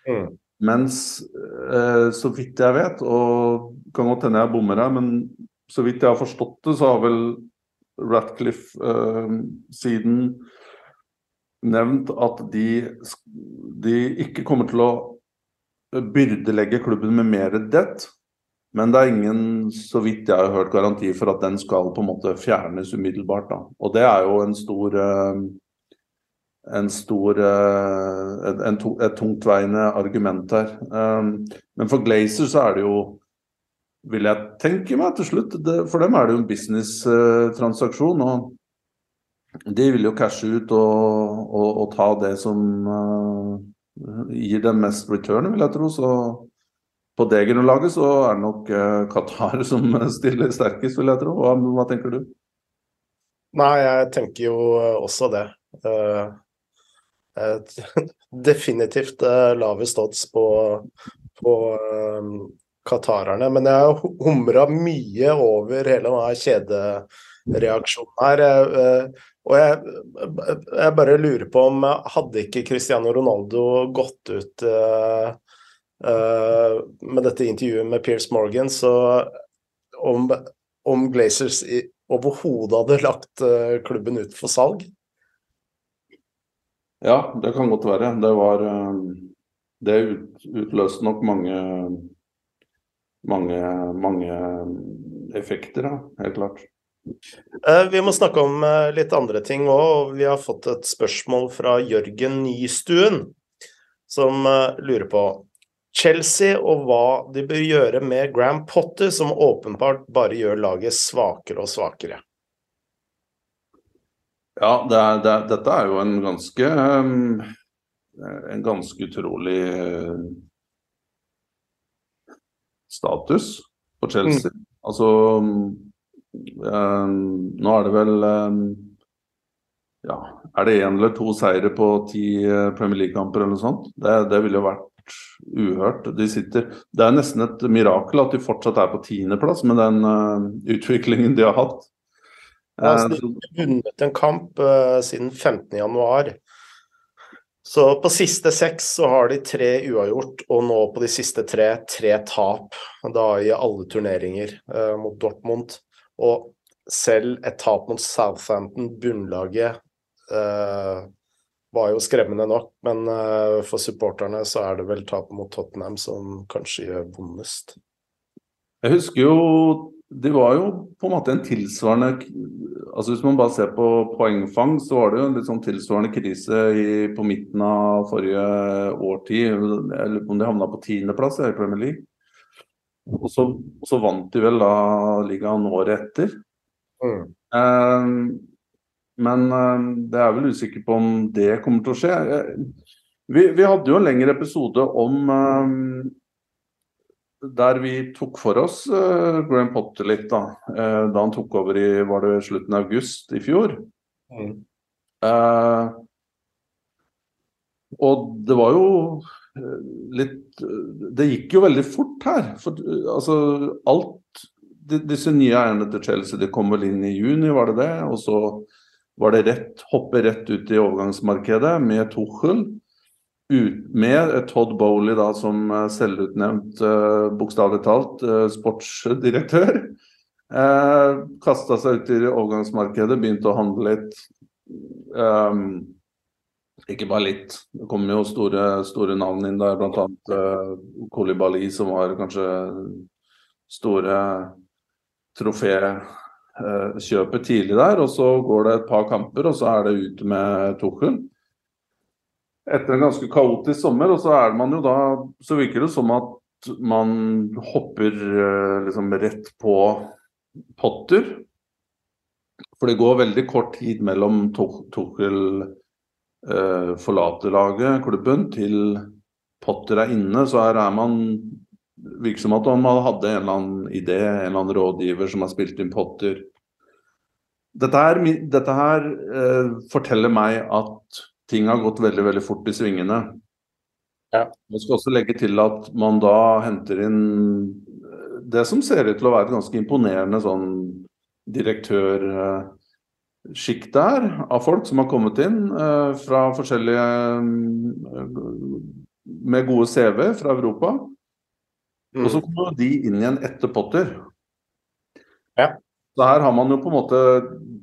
Speaker 2: Mm. Mens, eh, så vidt jeg vet, og kan godt hende jeg bommer her, men så vidt jeg har forstått det, så har vel Ratcliffe eh, siden nevnt at de, de ikke kommer til å byrdelegge klubben med mer debt. Men det er ingen, så vidt jeg har hørt, garanti for at den skal på en måte fjernes umiddelbart. Da. Og det er jo en stor eh, en stor eh, en, en, et tungtveiende argument her. Um, men for Glazer så er det jo vil jeg tenke meg til slutt. Det, for dem er det jo en business-transaksjon. og De vil jo cashe ut og, og, og ta det som gir dem mest return, vil jeg tro. Så på det grunnlaget så er det nok uh, Qatar [LAUGHS] som stiller sterkest, vil jeg tro. Hva, hva, tenker du?
Speaker 1: Nei, jeg tenker jo også det. Uh, [LAUGHS] definitivt lavest odds på, på qatarerne. Men jeg har humra mye over hele denne kjedereaksjonen her. Og jeg, jeg, bare lurer på om hadde ikke Cristiano Ronaldo gått ut med dette intervjuet med Piers Morgan, så om, om Glazers overhodet hadde lagt uh, klubben ut for salg?
Speaker 2: Ja, det kan godt være. Det var Det ut, utløste nok mange mange, mange effekter, da, helt klart.
Speaker 1: Eh, vi må snakke om eh, litt andre ting òg. Vi har fått et spørsmål fra Jørgen Nystuen, som eh, lurer på Chelsea og hva de bør gjøre med Gram Potter, som åpenbart bare gjør laget svakere og svakere.
Speaker 2: Ja, det er, det, dette er jo en ganske En ganske utrolig status for Chelsea. Mm. Altså um, nå er det vel um, ja, Er det én eller to seire på ti Premier League-kamper eller noe sånt? Det, det ville jo vært uhørt. De sitter, det er nesten et mirakel at de fortsatt er på tiendeplass med den uh, utviklingen de har hatt.
Speaker 1: Ja, altså, de har vunnet en kamp uh, siden 15.1. Så på siste seks så har de tre uavgjort, og nå på de siste tre tre tap. Da i alle turneringer uh, mot Dortmund. Og selv et tap mot Southampton, bunnlaget, uh, var jo skremmende nok. Men uh, for supporterne så er det vel tapet mot Tottenham som kanskje gjør vondest.
Speaker 2: Jeg husker jo Det var jo på en måte en tilsvarende altså Hvis man bare ser på poengfang, så var det jo en litt sånn tilsvarende krise i, på midten av forrige årtid. Jeg lurer på om de havna på tiendeplass i Premier League. Og så, og så, vant de vel da ligaen året etter. Mm. Um, men um, det er vel usikker på om det kommer til å skje. Eh, vi, vi hadde jo en lengre episode om um, der vi tok for oss uh, Graham Potter litt, da. Uh, da han tok over i var det slutten av august i fjor. Mm. Uh, og det var jo litt Det gikk jo veldig fort her. For, altså, alt Disse nye eierne til Chelsea de kom vel inn i juni, var det det? Og så var det rett, hoppe rett ut i overgangsmarkedet med Tuchel. Ut, med Todd Bowley da som selvutnevnt, uh, bokstavelig talt, uh, sportsdirektør. Uh, Kasta seg ut i overgangsmarkedet, begynte å handle litt. Um, ikke bare litt. Det kom jo store, store navn inn der, bl.a. Uh, Kolibali, som var kanskje store trofékjøpet uh, tidlig der. Og så går det et par kamper, og så er det ut med Tuchel. etter en ganske kaotisk sommer, og så er man jo da Så virker det som at man hopper eh, liksom rett på Potter. For det går veldig kort tid mellom Tuchel eh, forlater laget, klubben, til Potter er inne. Så her er man virker som at man hadde en eller annen idé, en eller annen rådgiver som har spilt inn Potter. Dette her, dette her eh, forteller meg at ting har gått veldig veldig fort i svingene. Ja. Jeg skal også legge til at man da henter inn eh, det som ser ut til å være ganske imponerende sånn direktørsjikt der, av folk som har kommet inn eh, fra forskjellige eh, med gode CV fra Europa. Mm. Og så kommer de inn igjen etter Potter.
Speaker 1: Ja.
Speaker 2: Så her har man jo på en måte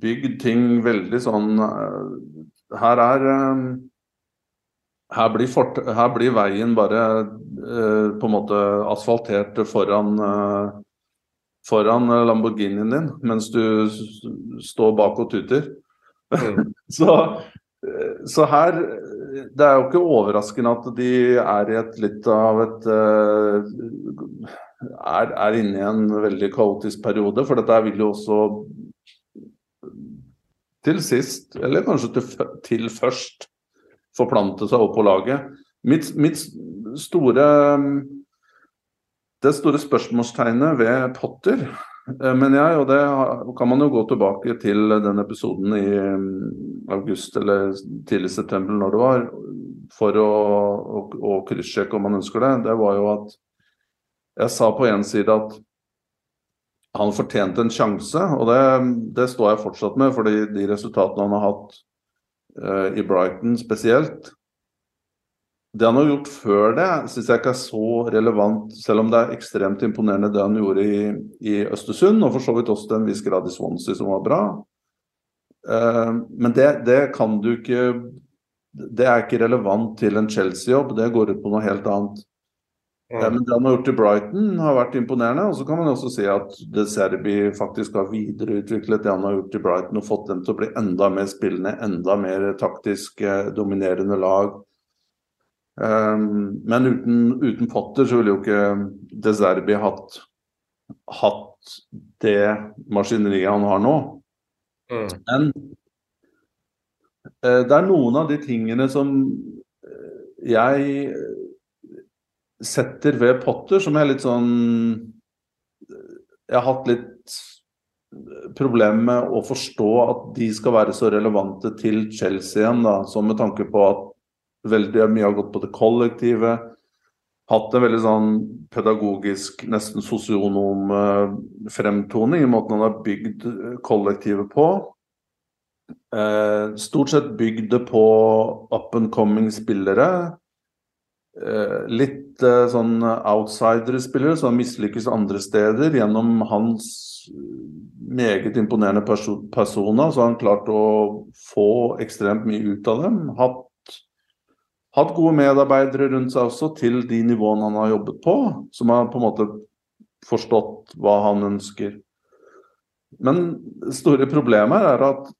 Speaker 2: bygd ting veldig sånn eh, Her er eh, her blir, fort, her blir veien bare eh, på en måte asfaltert foran foran Lamborghinien din mens du står bak og tuter. Mm. [LAUGHS] så, så her det er jo ikke overraskende at de er i et litt av et uh, er, er inne i en veldig kaotisk periode. For dette vil jo også til sist, eller kanskje til, til først, forplante seg opp på laget. Mitt, mitt store Det store spørsmålstegnet ved Potter Eh, men jeg, og det kan man jo gå tilbake til den episoden i mm, august eller tidlig september, når det var, for å, å, å kryssjekke om man ønsker det. Det var jo at jeg sa på én side at han fortjente en sjanse, og det, det, står jeg fortsatt med, fordi de resultatene han har hatt uh, i Brighton spesielt, det han har gjort før det, syns jeg ikke er så relevant, selv om det er ekstremt imponerende det han gjorde i, i Østersund, og for så vidt også til en viss grad i Swansea, som var bra. Uh, men det, det, kan du ikke Det er ikke relevant til en Chelsea-jobb, det går ut på noe helt annet. Mm. Uh, men det han har gjort i Brighton, har vært imponerende. Og så kan man også si at De Serbi faktisk har videreutviklet det han har gjort i Brighton, og fått dem til å bli enda mer spillende, enda mer taktisk uh, dominerende lag Um, men uten, uten, Potter så ville jo ikke De Zerbi hatt, hatt det maskineriet han har nå. Mm. Men uh, det er noen av de tingene som eh, jeg setter ved Potter, som er litt sånn Jeg har hatt litt problemer med å forstå at de skal være så relevante til Chelsea igjen, da, som med tanke på at Veldig mye har gått på det kollektive. Hatt en veldig sånn pedagogisk, nesten sosionom eh, fremtoning i måten han har bygd eh, kollektivet på. Eh, stort sett bygd det på up and coming spillere. Litt sånn outsider-spillere som mislykkes andre steder. Gjennom hans meget imponerende perso personer så har han klart å få ekstremt mye ut av dem. Hatt hatt gode medarbeidere rundt seg også til de nivåene han har jobbet på, som har på en måte forstått hva han ønsker. Men det store problemet er at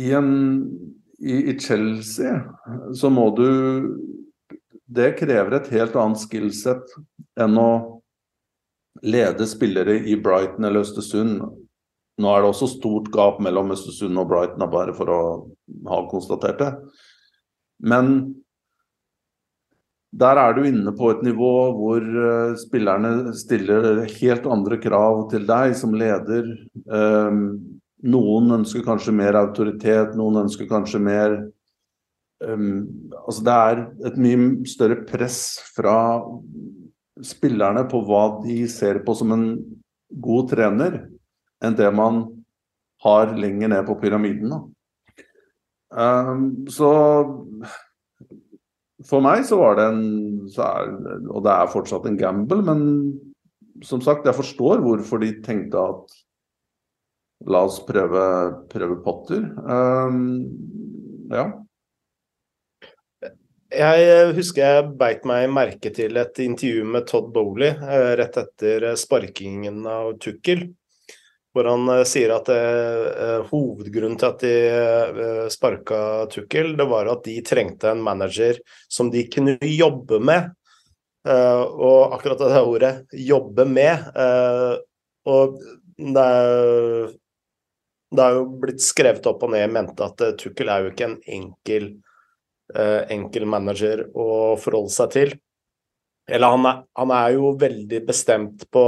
Speaker 2: i, en, i, i Chelsea så må du Det krever et helt annet skillset enn å lede spillere i Brighton eller Østersund. Nå er det også stort gap mellom Østersund og Brighton, bare for å ha konstatert det. Men der er du inne på et nivå hvor uh, spillerne stiller helt andre krav til deg som leder. Um, noen ønsker kanskje mer autoritet, noen ønsker kanskje mer um, Altså det er et mye større press fra spillerne på hva de ser på som en god trener, enn det man har lenger ned på pyramiden. Um, så for meg så var det en er, Og det er fortsatt en gamble, men som sagt, jeg forstår hvorfor de tenkte at la oss prøve, prøve Potter. Um, ja.
Speaker 1: Jeg husker jeg beit meg merke til et intervju med Todd Bowley eh, rett etter sparkingen av Tukkel. Hvor han uh, sier at uh, hovedgrunnen til at de uh, sparka Tukkel, det var at de trengte en manager som de kunne jobbe med. og akkurat det ordet 'jobbe med' Og det er, det er jo blitt skrevet opp og ned i mente at Tukkel er jo ikke en enkel, enkel manager å forholde seg til. Eller han er, han er jo veldig bestemt på,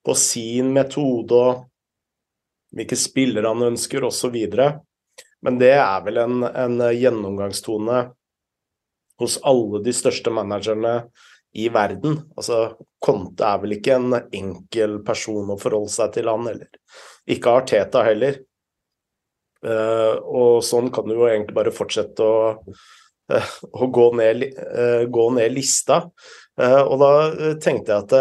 Speaker 1: på sin metode og hvilke spillere han ønsker osv. Men det er vel en, en, gjennomgangstone hos alle de største managerne i verden. Altså, Conte er vel ikke en enkel person å forholde seg til, han heller. Ikke Arteta heller. Uh, og sånn kan du jo egentlig bare fortsette å, uh, å gå, ned, uh, gå, ned, lista. og da tenkte jeg at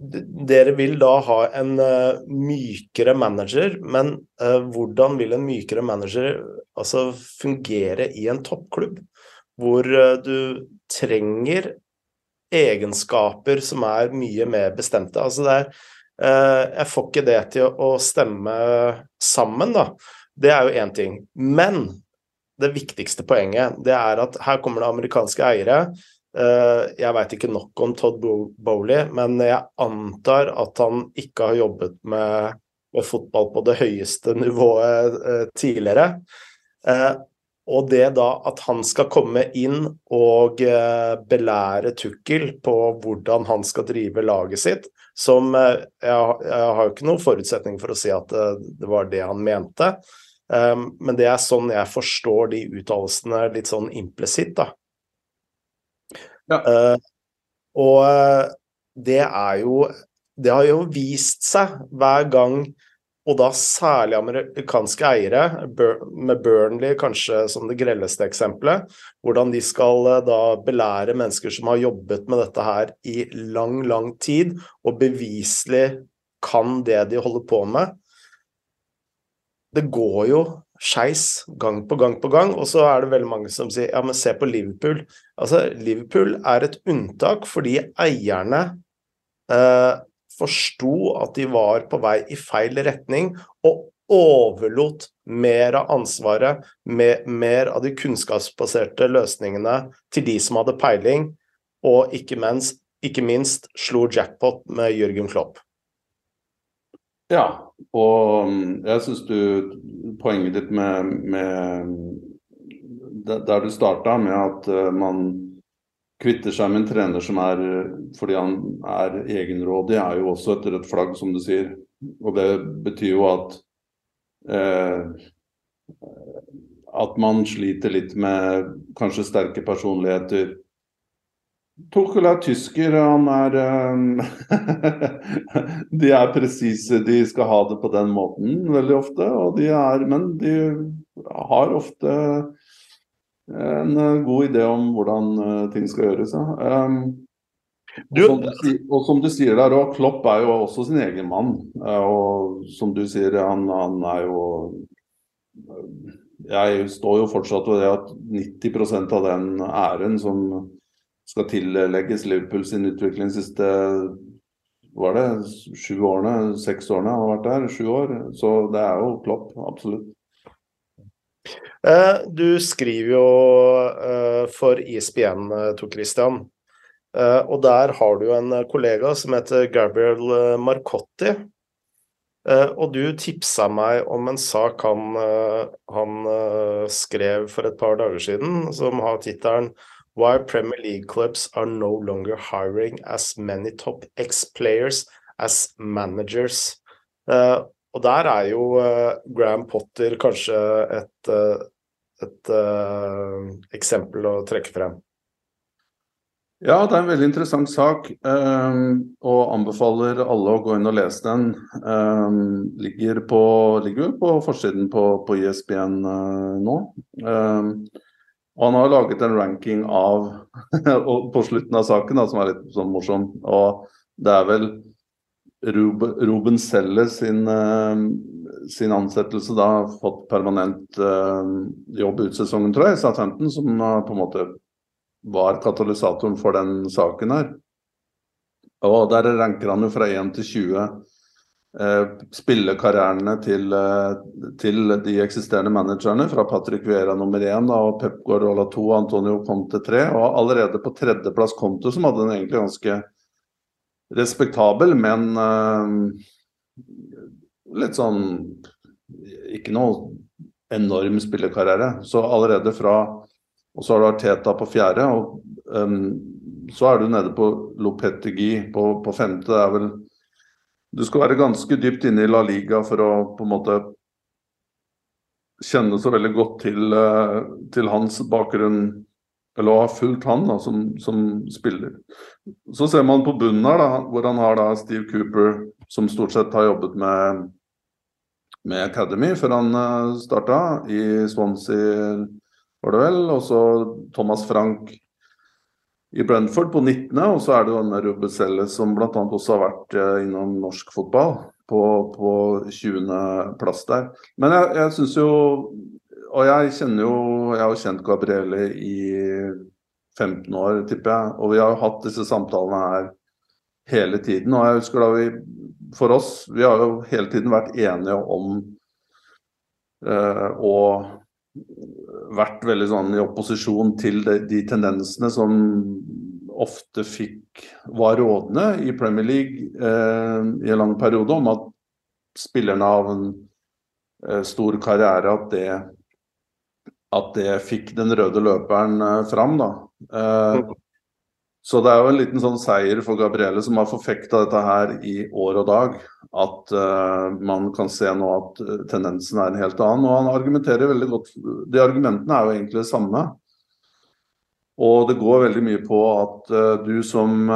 Speaker 1: dere vil da ha en uh, mykere manager, men uh, hvordan vil en mykere manager altså, fungere i en toppklubb? Hvor uh, du trenger egenskaper som er mye mer bestemte. Altså det er Jeg får ikke det til å stemme sammen, da. Det er jo én ting. Men det viktigste poenget det er at her kommer det amerikanske eiere jeg veit ikke nok om Todd Bowley, men jeg antar at han ikke har jobbet med, med fotball på det høyeste nivået eh, tidligere. Eh, og det da at han skal komme inn og belære Tukkel på hvordan han skal drive laget sitt, som jeg, jeg har jo ikke noen forutsetning for å si at det var det han mente. Men det er sånn jeg forstår de uttalelsene litt sånn implisitt, da. Ja. Uh, og eh, det er jo Det har jo vist seg hver gang, og da særlig amerikanske eiere, med Burnley kanskje som det grelleste eksempelet, hvordan de skal eh, da belære mennesker som har jobbet med dette her i lang, lang tid, og beviselig kan det de holder på med. Det går jo skeis gang på gang på gang. Og så er det veldig mange som sier ja, men se på Liverpool. Altså, Liverpool er et unntak fordi eierne eh, forsto at de var på vei i feil retning, og overlot mer av ansvaret, mer, mer av de kunnskapsbaserte løsningene til de som hadde peiling, og ikke minst, ikke minst slo jackpot med Jørgen Klopp.
Speaker 2: Ja, og mm, jeg syns du Poenget ditt med, med Der du starta med at uh, man kvitter seg med en trener som er fordi han er egenrådig, er jo også et rødt flagg, som du sier. Og det betyr jo at eh, at man sliter litt med kanskje sterke personligheter Tuchel er tysker, han er uh, [LAUGHS] De er presise, de skal ha det på den måten veldig ofte. Og de er, men de har ofte en god idé om hvordan uh, ting skal gjøres. Ja. Du, og, som du, og, som du, sier der òg, Klopp er jo også sin egen mann. Uh, og som du sier, han, han er jo Jeg står jo fortsatt ved det at 90% av den æren som skal tillegges Liverpool sin utvikling de siste var det sju årene, seks årene han har vært der. Sju år. Så det er jo Klopp, absolutt.
Speaker 1: Eh, du skriver jo eh, for ISBN, e Tor Christian. Eh, og der har du en kollega som heter Gabriel Marcotti. Og du tipsa meg om en sak han, han skrev for et par dager siden, som har tittelen why Premier League clubs are no longer hiring as many top X-players as managers. Uh, og der er jo uh, Graham Potter kanskje et, uh, et eksempel å trekke frem.
Speaker 2: Ja, det er en veldig interessant sak, og anbefaler alle å gå inn og lese den. ligger, på, ligger på forsiden på, på ISBN nå. Og han har laget en ranking av [LAUGHS] på slutten av saken, da, som er litt sånn morsom. Og det er vel Ruben, Selle sin, uh, sin, ansettelse da fått permanent uh, jobb ut sesongen, tror jeg, i Southampton, som på en måte var katalysatoren for den saken her. Og der ranker han jo fra 1 til 20 eh, spillekarrierene til, eh, til, de eksisterende managerne. Fra Patrick Vieira nummer 1 og Pep Guardiola 2 og Antonio Conte 3. Og allerede på tredjeplass Conte, som hadde en egentlig ganske respektabel, men uh, litt sånn Ikke noe enorm spillekarriere. Så allerede fra Og så har du Arteta på fjerde. og um, Så er du nede på Lopetegui på, på femte. Det er vel Du skal være ganske dypt inne i La Liga for å på en måte kjenne så veldig godt til, uh, til hans bakgrunn eller å ha fulgt han da, som, som, spiller. Så ser man på bunnen her, da, hvor han har da Steve Cooper, som stort sett har jobbet med, med Academy før han eh, starta, i Swansea, var det vel. Og så Thomas Frank i Brentford på 19., og så er det denne Rubicelle som bl.a. også har vært uh, innom norsk fotball, på, på 20.-plass der. Men jeg, jeg syns jo og jeg kjenner jo Jeg har jo kjent Gabriele i 15 år, tipper jeg. Og vi har jo hatt disse samtalene her hele tiden. Og jeg husker da vi For oss, vi har jo hele tiden vært enige om uh, og vært veldig sånn i opposisjon til de, de tendensene som ofte fikk var rådende i Premier League eh, i en lang periode, om at spillerne av en eh, stor karriere, at det at det fikk den røde løperen eh, fram. da. Uh, så det er jo en liten sånn seier for Gabrielle, som har forfekta dette her i år og dag. At uh, man kan se nå at tendensen er en helt annen. Og han argumenterer veldig godt De argumentene er jo egentlig det samme. Og det går veldig mye på at du som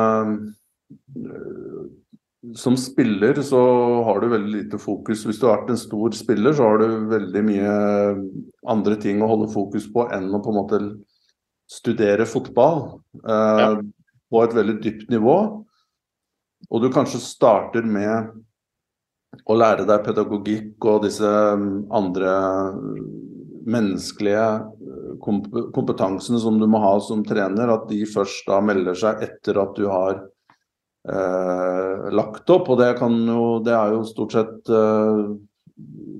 Speaker 2: som spiller så har du veldig lite fokus. Hvis du har vært en stor spiller, så har du veldig mye andre ting å holde fokus på enn å på en måte studere fotball eh, ja. på et veldig dypt nivå. Og du kanskje starter med å lære deg pedagogikk og disse mm, andre menneskelige eh, kompetansene som du må ha som trener, at de først da melder seg etter at du har eh, lagt opp. Og det, jo, det, er jo stort sett eh,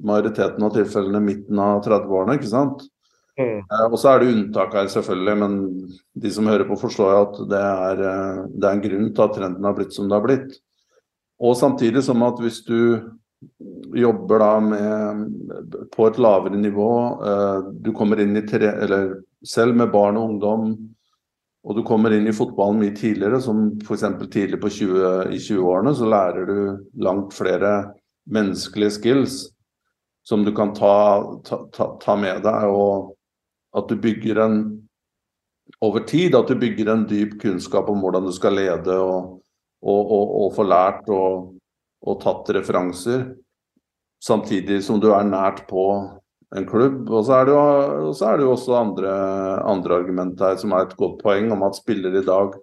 Speaker 2: majoriteten av tilfellene midten av 30-årene, ikke sant. Mm. Eh, og så er det unntak her, selvfølgelig, men de som hører på, forstår jo at det er, eh, det er en grunn til at trenden har blitt som det har blitt. Og samtidig som at hvis du jobber da med på et lavere nivå, eh, du kommer inn i tre, eller selv med barn og ungdom og du kommer inn i fotballen mye tidligere, som f.eks. tidlig 20, i 20-årene, så lærer du langt flere menneskelige skills som du kan ta, ta, ta, med deg, og at du bygger en over tid at du bygger en dyp kunnskap om hvordan du skal lede og, og, og, og få lært og, og tatt referanser, samtidig som du er nært på en klubb. Og så er det jo, er det jo også andre, andre argument her som er et godt poeng, om at spillere i dag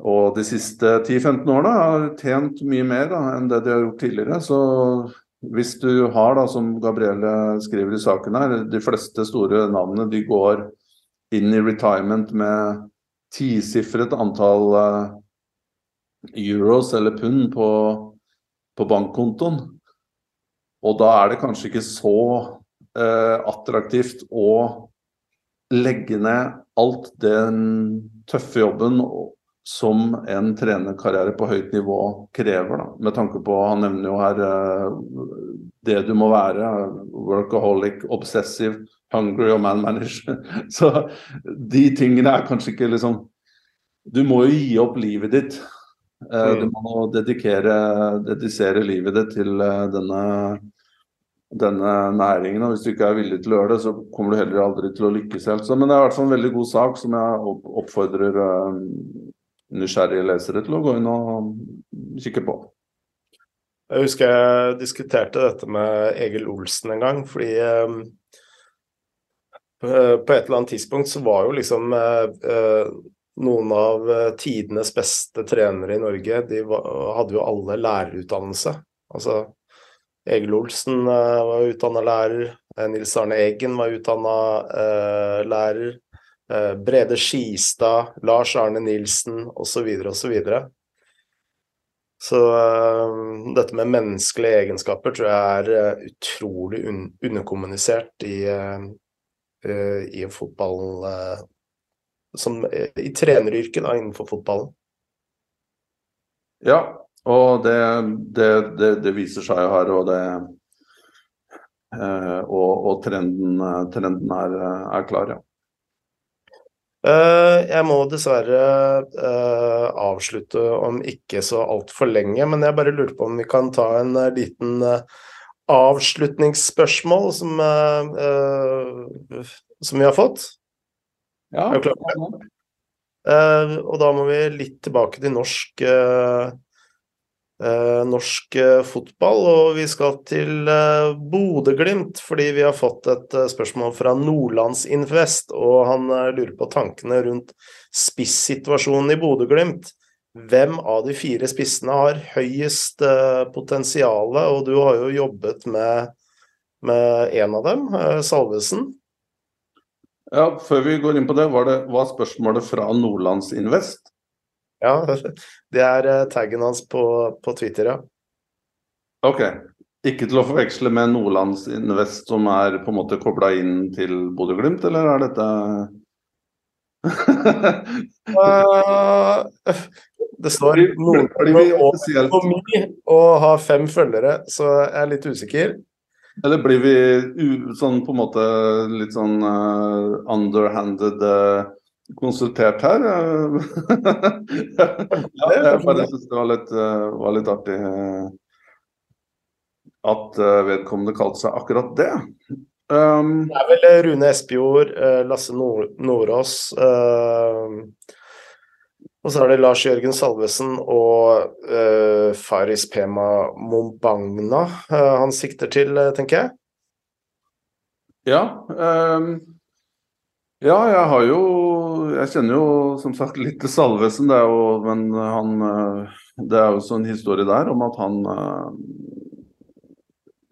Speaker 2: og de siste 10-15 årene har tjent mye mer da, enn det de har gjort tidligere. Så hvis du har, da, som Gabrielle skriver i saken her, de fleste store navnene de går inn i retirement med tisifret antall uh, euros eller pund på, på bankkontoen, og da er det kanskje ikke så eh, attraktivt å legge ned alt den tøffe jobben som en trenerkarriere på høyt nivå krever. Da. Med tanke på, Han nevner jo her eh, det du må være. Workaholic, obsessive, hungry og man manager. [LAUGHS] Så de tingene er kanskje ikke liksom Du må jo gi opp livet ditt Eh, du mm. må dedikere, dedisere livet ditt til eh, denne, denne næringen. og Hvis du ikke er villig til å gjøre det, så kommer du heller aldri til å lykkes helt. Så, men det er i hvert fall en veldig god sak som jeg oppfordrer uh, nysgjerrige lesere til å gå inn og kikke på.
Speaker 1: Jeg husker jeg diskuterte dette med Egil Olsen en gang, fordi um, på et eller annet tidspunkt så var jo liksom uh, noen av eh, tidenes beste trenere i Norge, de hadde jo alle lærerutdannelse. Altså Egil Olsen uh, var utdanna lærer, eh, Nils Arne Eggen var utdanna uh, lærer, uh, Brede Skistad, Lars Arne Nilsen osv. osv. Så uh, dette med menneskelige egenskaper tror jeg er utrolig un underkommunisert i, i fotball som, I treneryrket da, innenfor fotballen.
Speaker 2: Ja, og det, det, det, det viser seg jo her, og det og, og trenden, trenden er, er klar, ja.
Speaker 1: Eh, jeg må dessverre uh, avslutte om ikke så altfor lenge, men jeg bare lurte på om vi kan ta en liten avslutningsspørsmål som, som vi har fått.
Speaker 2: Ja.
Speaker 1: Er du klar? og da må vi litt tilbake til norsk eh, norsk eh, fotball. Og vi skal til eh, Bodø-Glimt, fordi vi har fått et eh, spørsmål fra Nordlandsinvest. Og han eh, lurer på tankene rundt spissituasjonen i Bodø-Glimt. Hvem av de fire spissene har høyest eh, potensial? Og du har jo jobbet med, med en av dem, eh, Salvesen.
Speaker 2: Ja, Før vi går inn på det, var, det, var spørsmålet fra Nordlandsinvest?
Speaker 1: Ja, det er eh, taggen hans på, på Twitter, ja.
Speaker 2: Ok. Ikke til å forveksle med Nordlands Invest, som er på en måte kobla inn til Bodø-Glimt, eller er dette
Speaker 1: uh, [LAUGHS] Det står Nordland og har fem følgere, så jeg er litt usikker.
Speaker 2: Eller blir vi sånn på en måte litt sånn uh, underhanded uh, konsultert her. [LAUGHS] ja, jeg bare syns det var litt, uh, var litt, artig at vedkommende kalte seg akkurat det.
Speaker 1: Um, det er vel Rune Espejord, Lasse Nord Nordås og så er det Lars Jørgen Salvesen og uh, Faris Pema Mombagna uh, han sikter til, tenker jeg.
Speaker 2: Ja. Um ja, jeg har jo Jeg kjenner jo som sagt litt til Salvesen, det er jo, men han eh, Det er jo også en historie der om at han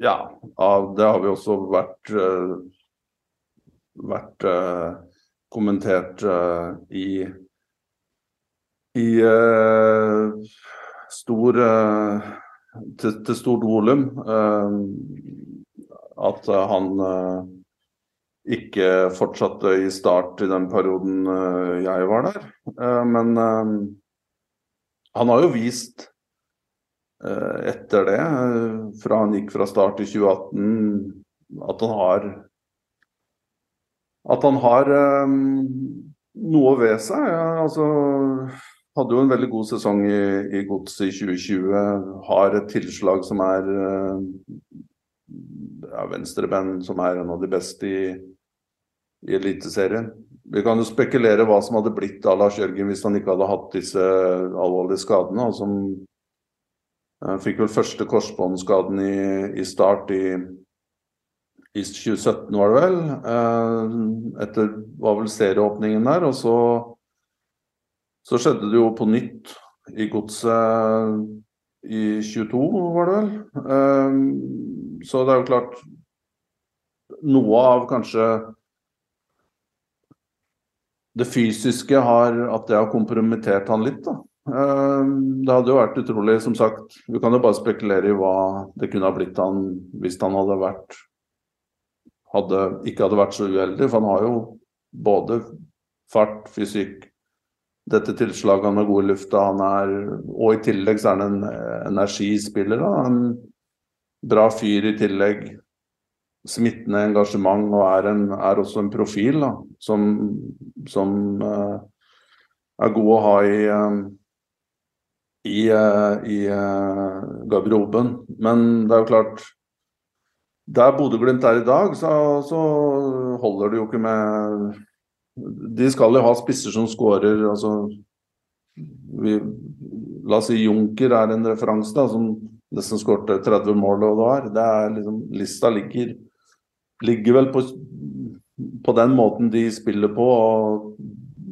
Speaker 2: Ja, Ja, det har vi også vært eh, vært kommentert i i stor til, til stort volum at han ikke fortsatte i start i den perioden eh, jeg var der. Eh, men eh, han har jo vist etter det, fra han gikk fra start i 2018, at han har at han har noe ved seg. Ja, altså, hadde jo en veldig god sesong i, i Godset i 2020. Har et tilslag som er ja, venstrebenn, som er en av de beste i, i Eliteserien. Vi kan jo spekulere hva som hadde blitt av Lars Jørgen hvis han ikke hadde hatt disse alvorlige skadene. Altså, som uh, Fikk vel første korsbåndskaden i, i, start i, i 2017, var det vel. Uh, etter var vel serieåpningen der. Og så, så skjedde det jo på nytt i godset i 22, var det vel. Uh, så det er jo klart Noe av kanskje det fysiske har At det har kompromittert han litt, da. Eh, det hadde jo vært utrolig, som sagt Vi kan jo bare spekulere i hva det kunne ha blitt han hvis han hadde vært hadde, ikke hadde vært så uheldig, for han har jo både fart, fysikk, dette tilslaget, han har luft, lufta, han er Og i tillegg så er han en energispiller, da. En bra fyr i tillegg smittende engasjement og er, en, er også en profil da, som, som uh, er god å ha i, uh, i, uh, i garderoben. Men det er jo klart Der Bodø-Glimt er i dag, så, så, holder det jo ikke med De skal jo ha spisser som skårer. Altså, vi, la oss si Junker er en referanse da, som nesten skårte 30 mål og det. Det er liksom, lista ligger ligger vel på, på den måten de spiller på, og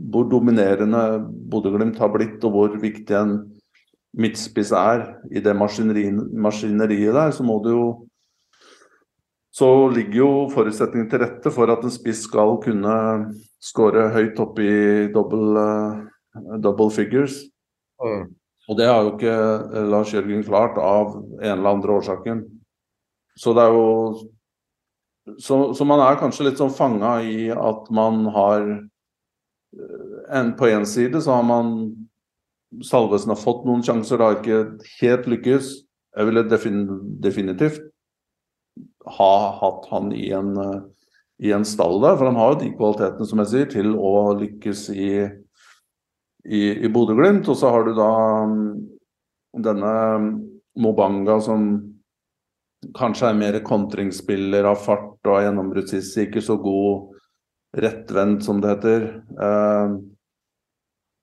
Speaker 2: hvor dominerende Bodø-Glimt har blitt, og hvor viktig en midtspiss er i det maskineriet der, så må du jo så ligger jo forutsetningen til rette for at en spiss skal kunne skåre høyt opp i double, uh, double figures. Mm. Og det har jo ikke Lars Jørgen klart av en eller andre årsaken. Så det er jo Så, så man er kanskje litt sånn fanga i at man har en, På én side så har man Salvesen har fått noen sjanser, det har ikke helt lykkes. Jeg ville defin, definitivt ha hatt han i en, i en stall der, for han har jo de kvalitetene, som jeg sier, til å lykkes i, i, i Bodø-Glimt. Og så har du da um, denne Mobanga som kanskje er mer kontringsspiller av fart og av ikke så god rettvendt, som det heter. Eh,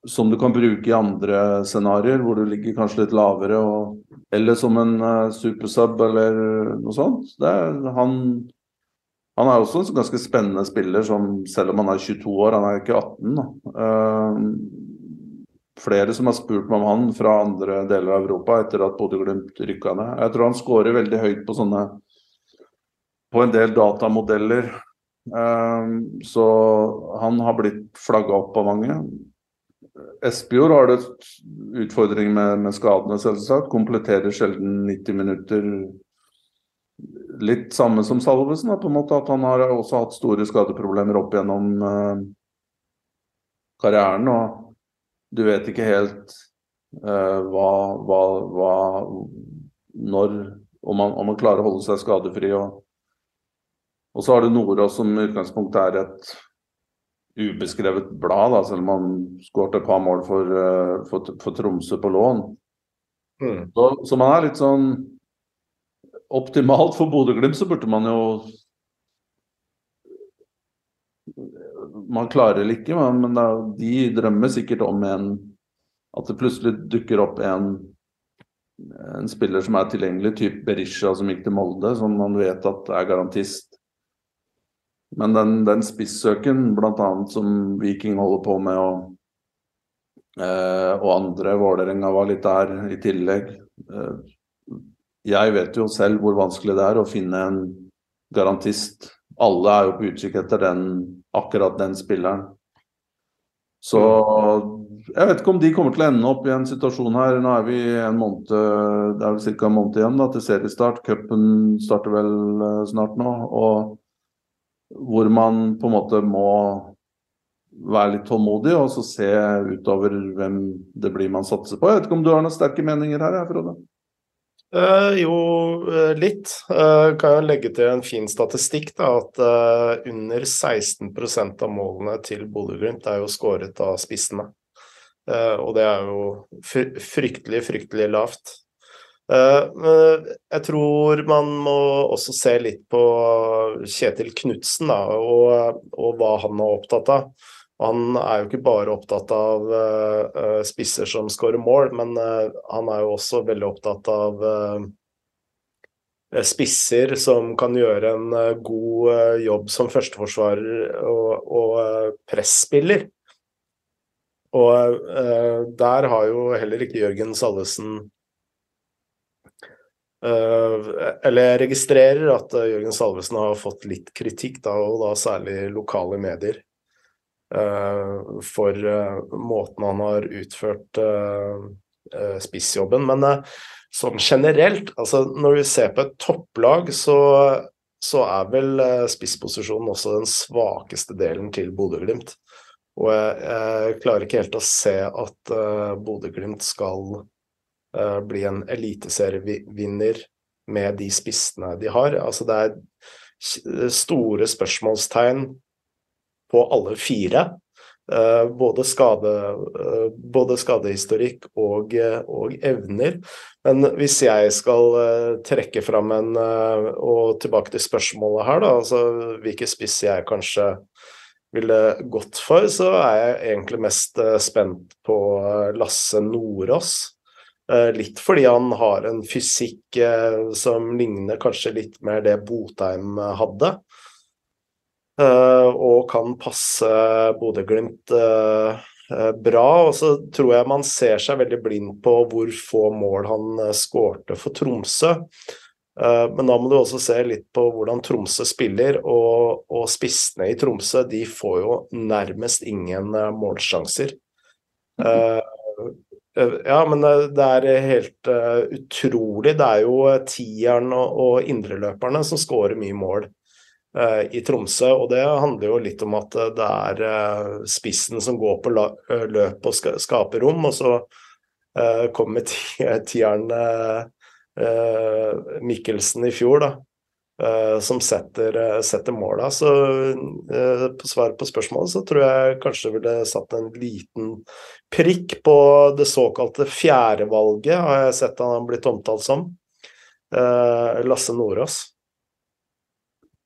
Speaker 2: som du kan bruke i andre scenarioer, hvor du ligger kanskje litt lavere. Og, eller som en uh, supersub eller noe sånt. Er, han, han, er også en ganske spennende spiller, som, selv om han er 22 år, han er ikke 18. Uh, flere som har spurt meg om han fra andre deler av Europa etter at Bodø-Glimt rykka ned. Jeg tror han scorer veldig høyt på sånne på en del datamodeller. Uh, så han har blitt flagga opp av mange. Espejord har det utfordring med, med, skadene, selvsagt. Kompletterer sjelden 90 minutter. Litt samme som Salvesen, på en måte, at han har også hatt store skadeproblemer opp gjennom uh, karrieren. Og du vet ikke helt uh, hva, hva, hva, Når om han, om han, klarer å holde seg skadefri. Og, og så har du Nordås som i utgangspunktet er et ubeskrevet blad, da, selv om han skåret et par mål for, uh, for, for Tromsø på lån. Mm. Så, så, man er litt sånn Optimalt for Bodø-Glimt så burde man jo Man klarer det ikke, men, men da, de drømmer sikkert om en At det plutselig dukker opp en, en spiller som er tilgjengelig, type Berisha som gikk til Molde, som man vet at er garantist men den, den spissøken, bl.a. som Viking holder på med, og, eh, og andre Vålerenga var litt der i tillegg. Eh, jeg vet jo selv hvor vanskelig det er å finne en garantist. Alle er jo på utkikk etter den, akkurat den spilleren. Så jeg vet ikke om de kommer til å ende opp i en situasjon her. Nå er vi en måned, det er vel ca. en måned igjen da, til seriestart. Cupen starter vel eh, snart nå. og hvor man på en måte må være litt tålmodig og så se utover hvem det blir man satser på. Jeg vet ikke om du har noen sterke meninger her, Frode?
Speaker 1: Uh, jo, uh, litt. Uh, kan jeg legge til en fin statistikk. da, At uh, under 16% av målene til Bodø-Glimt er jo skåret av spissene. og det er jo fryktelig, fryktelig lavt. Eh, jeg tror man må også se litt på Kjetil Knutsen og, og, hva han er opptatt av. Han er jo ikke bare opptatt av uh, spisser som skårer mål, men uh, han er jo også veldig opptatt av uh, spisser som kan gjøre en god jobb som førsteforsvarer og, og presspiller. Og der har jo heller ikke Jørgen Sallesen eller jeg registrerer at eh, Jørgen Salvesen har fått litt kritikk, da, og da særlig lokale medier, eh, for måten han har utført spissjobben. Men sånn generelt, altså når vi ser på et topplag, så, så er vel spissposisjonen også den svakeste delen til Bodø-Glimt. Og jeg, jeg, klarer ikke helt å se at uh, Bodø-Glimt skal bli en eliteserievinner med de spissene de har. Altså det er store spørsmålstegn på alle fire. Uh, både, skade, uh, både, skadehistorikk og, og, evner. Men hvis jeg skal trekke fram en Og tilbake til spørsmålet her, da. Altså hvilke spiss jeg kanskje ville gått for, så er jeg egentlig mest spent på Lasse Nordås. Eh, litt fordi han har en fysikk eh, som ligner kanskje litt mer det Botheim eh, hadde. Og kan passe Bodø-Glimt bra. Og så tror jeg man ser seg veldig blind på hvor få mål han skårte for Tromsø. Men da må du også se litt på hvordan Tromsø spiller, og, og spissene i Tromsø de får jo nærmest ingen målsjanser. Ja, men det er helt uh, utrolig. Det er jo tieren og, indreløperne som skårer mye mål i Tromsø. Og det handler jo litt om at det er spissen som går på løp og ska skaper rom, og så kommer [LAUGHS] tieren Mikkelsen i fjor, da. Uh, som setter, uh, setter måla. Så uh, på svaret på spørsmålet så tror jeg kanskje ville satt en liten prikk på det såkalte fjerdevalget, har jeg sett han har blitt omtalt som. Lasse Nordås.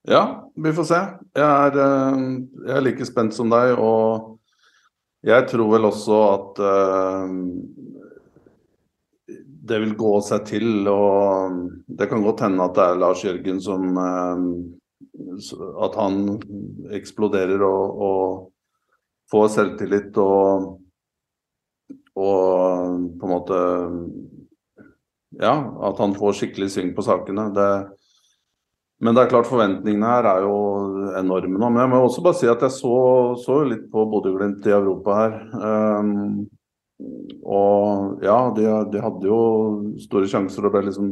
Speaker 2: Ja, vi får se. Jeg er, jeg er, like spent som deg, og jeg tror vel også at det vil gå seg til. og Det kan godt hende at det er Lars Jørgen som eh, At han eksploderer og, og får selvtillit og, og på en måte Ja, at han får skikkelig sving på sakene. Det, men det er klart forventningene her er jo enorme nå. Men jeg må også bare si at jeg så, så litt på Bodø-Glimt i Europa her. Um, ja, de, de, hadde jo store sjanser og ble liksom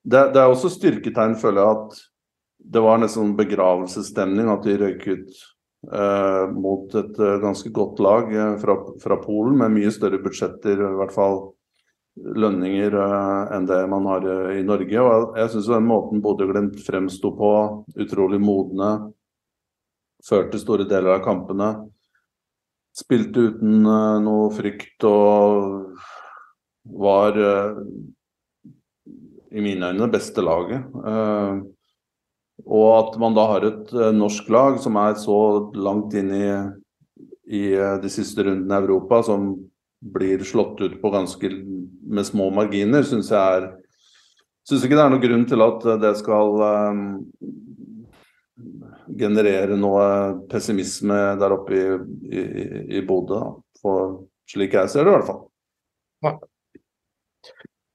Speaker 2: det, det, er også styrketegn, føler jeg, at det var nesten begravelsesstemning. At de røyk ut eh, mot et uh, ganske godt lag eh, fra, fra, Polen, med mye større budsjetter, i hvert fall lønninger, eh, enn det man har eh, i Norge. Og jeg syns den måten Bodø-Glimt fremsto på, utrolig modne, førte store deler av kampene Spilte uten uh, noe frykt og var uh, i mine øyne det beste laget. Uh, og at man da har et norsk lag som er så langt inn i, i de siste rundene i Europa, som blir slått ut på ganske med små marginer, syns jeg er Syns ikke det er noen grunn til at det skal generere noe pessimisme der oppe i, i, i Bodø. For slik jeg ser det, i hvert fall. Ja.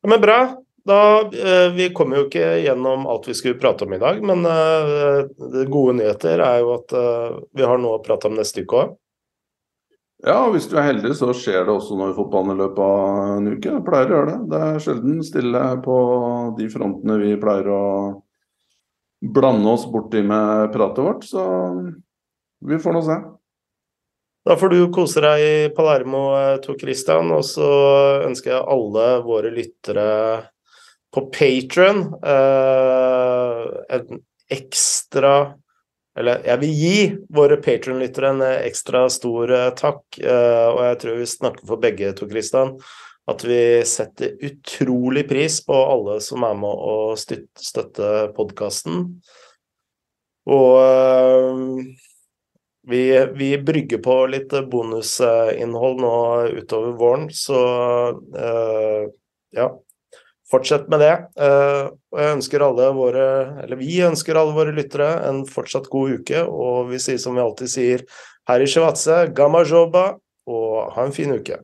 Speaker 1: Men bra. Da, eh, vi kommer jo ikke gjennom alt vi skulle prate om i dag, men uh, det gode nyheter er jo at uh, vi har noe å prate om neste uke òg.
Speaker 2: Ja, hvis du er heldig så skjer det også noe i fotballen i løpet av en uke. Jeg pleier å gjøre det. Det er sjelden stille på de frontene vi pleier å blande oss borti med pratet vårt, så vi får nå se.
Speaker 1: Da får du kose deg i Palermo, eh, Tor Christian, og så ønsker jeg alle våre lyttere på Patron eh, en ekstra Eller jeg vil gi våre Patron-lyttere en ekstra stor eh, takk, eh, og jeg tror vi snakker for begge, Tor Christian at vi setter utrolig pris på alle som er med å støtte podkasten. Og øh, vi, vi, brygger på litt bonusinnhold nå utover våren, så øh, ja. Fortsett med det. Uh, jeg ønsker alle våre, eller vi ønsker alle våre lyttere en fortsatt god uke. Og vi sier som vi alltid sier her i Shivatse, gamma joba, og ha en fin uke.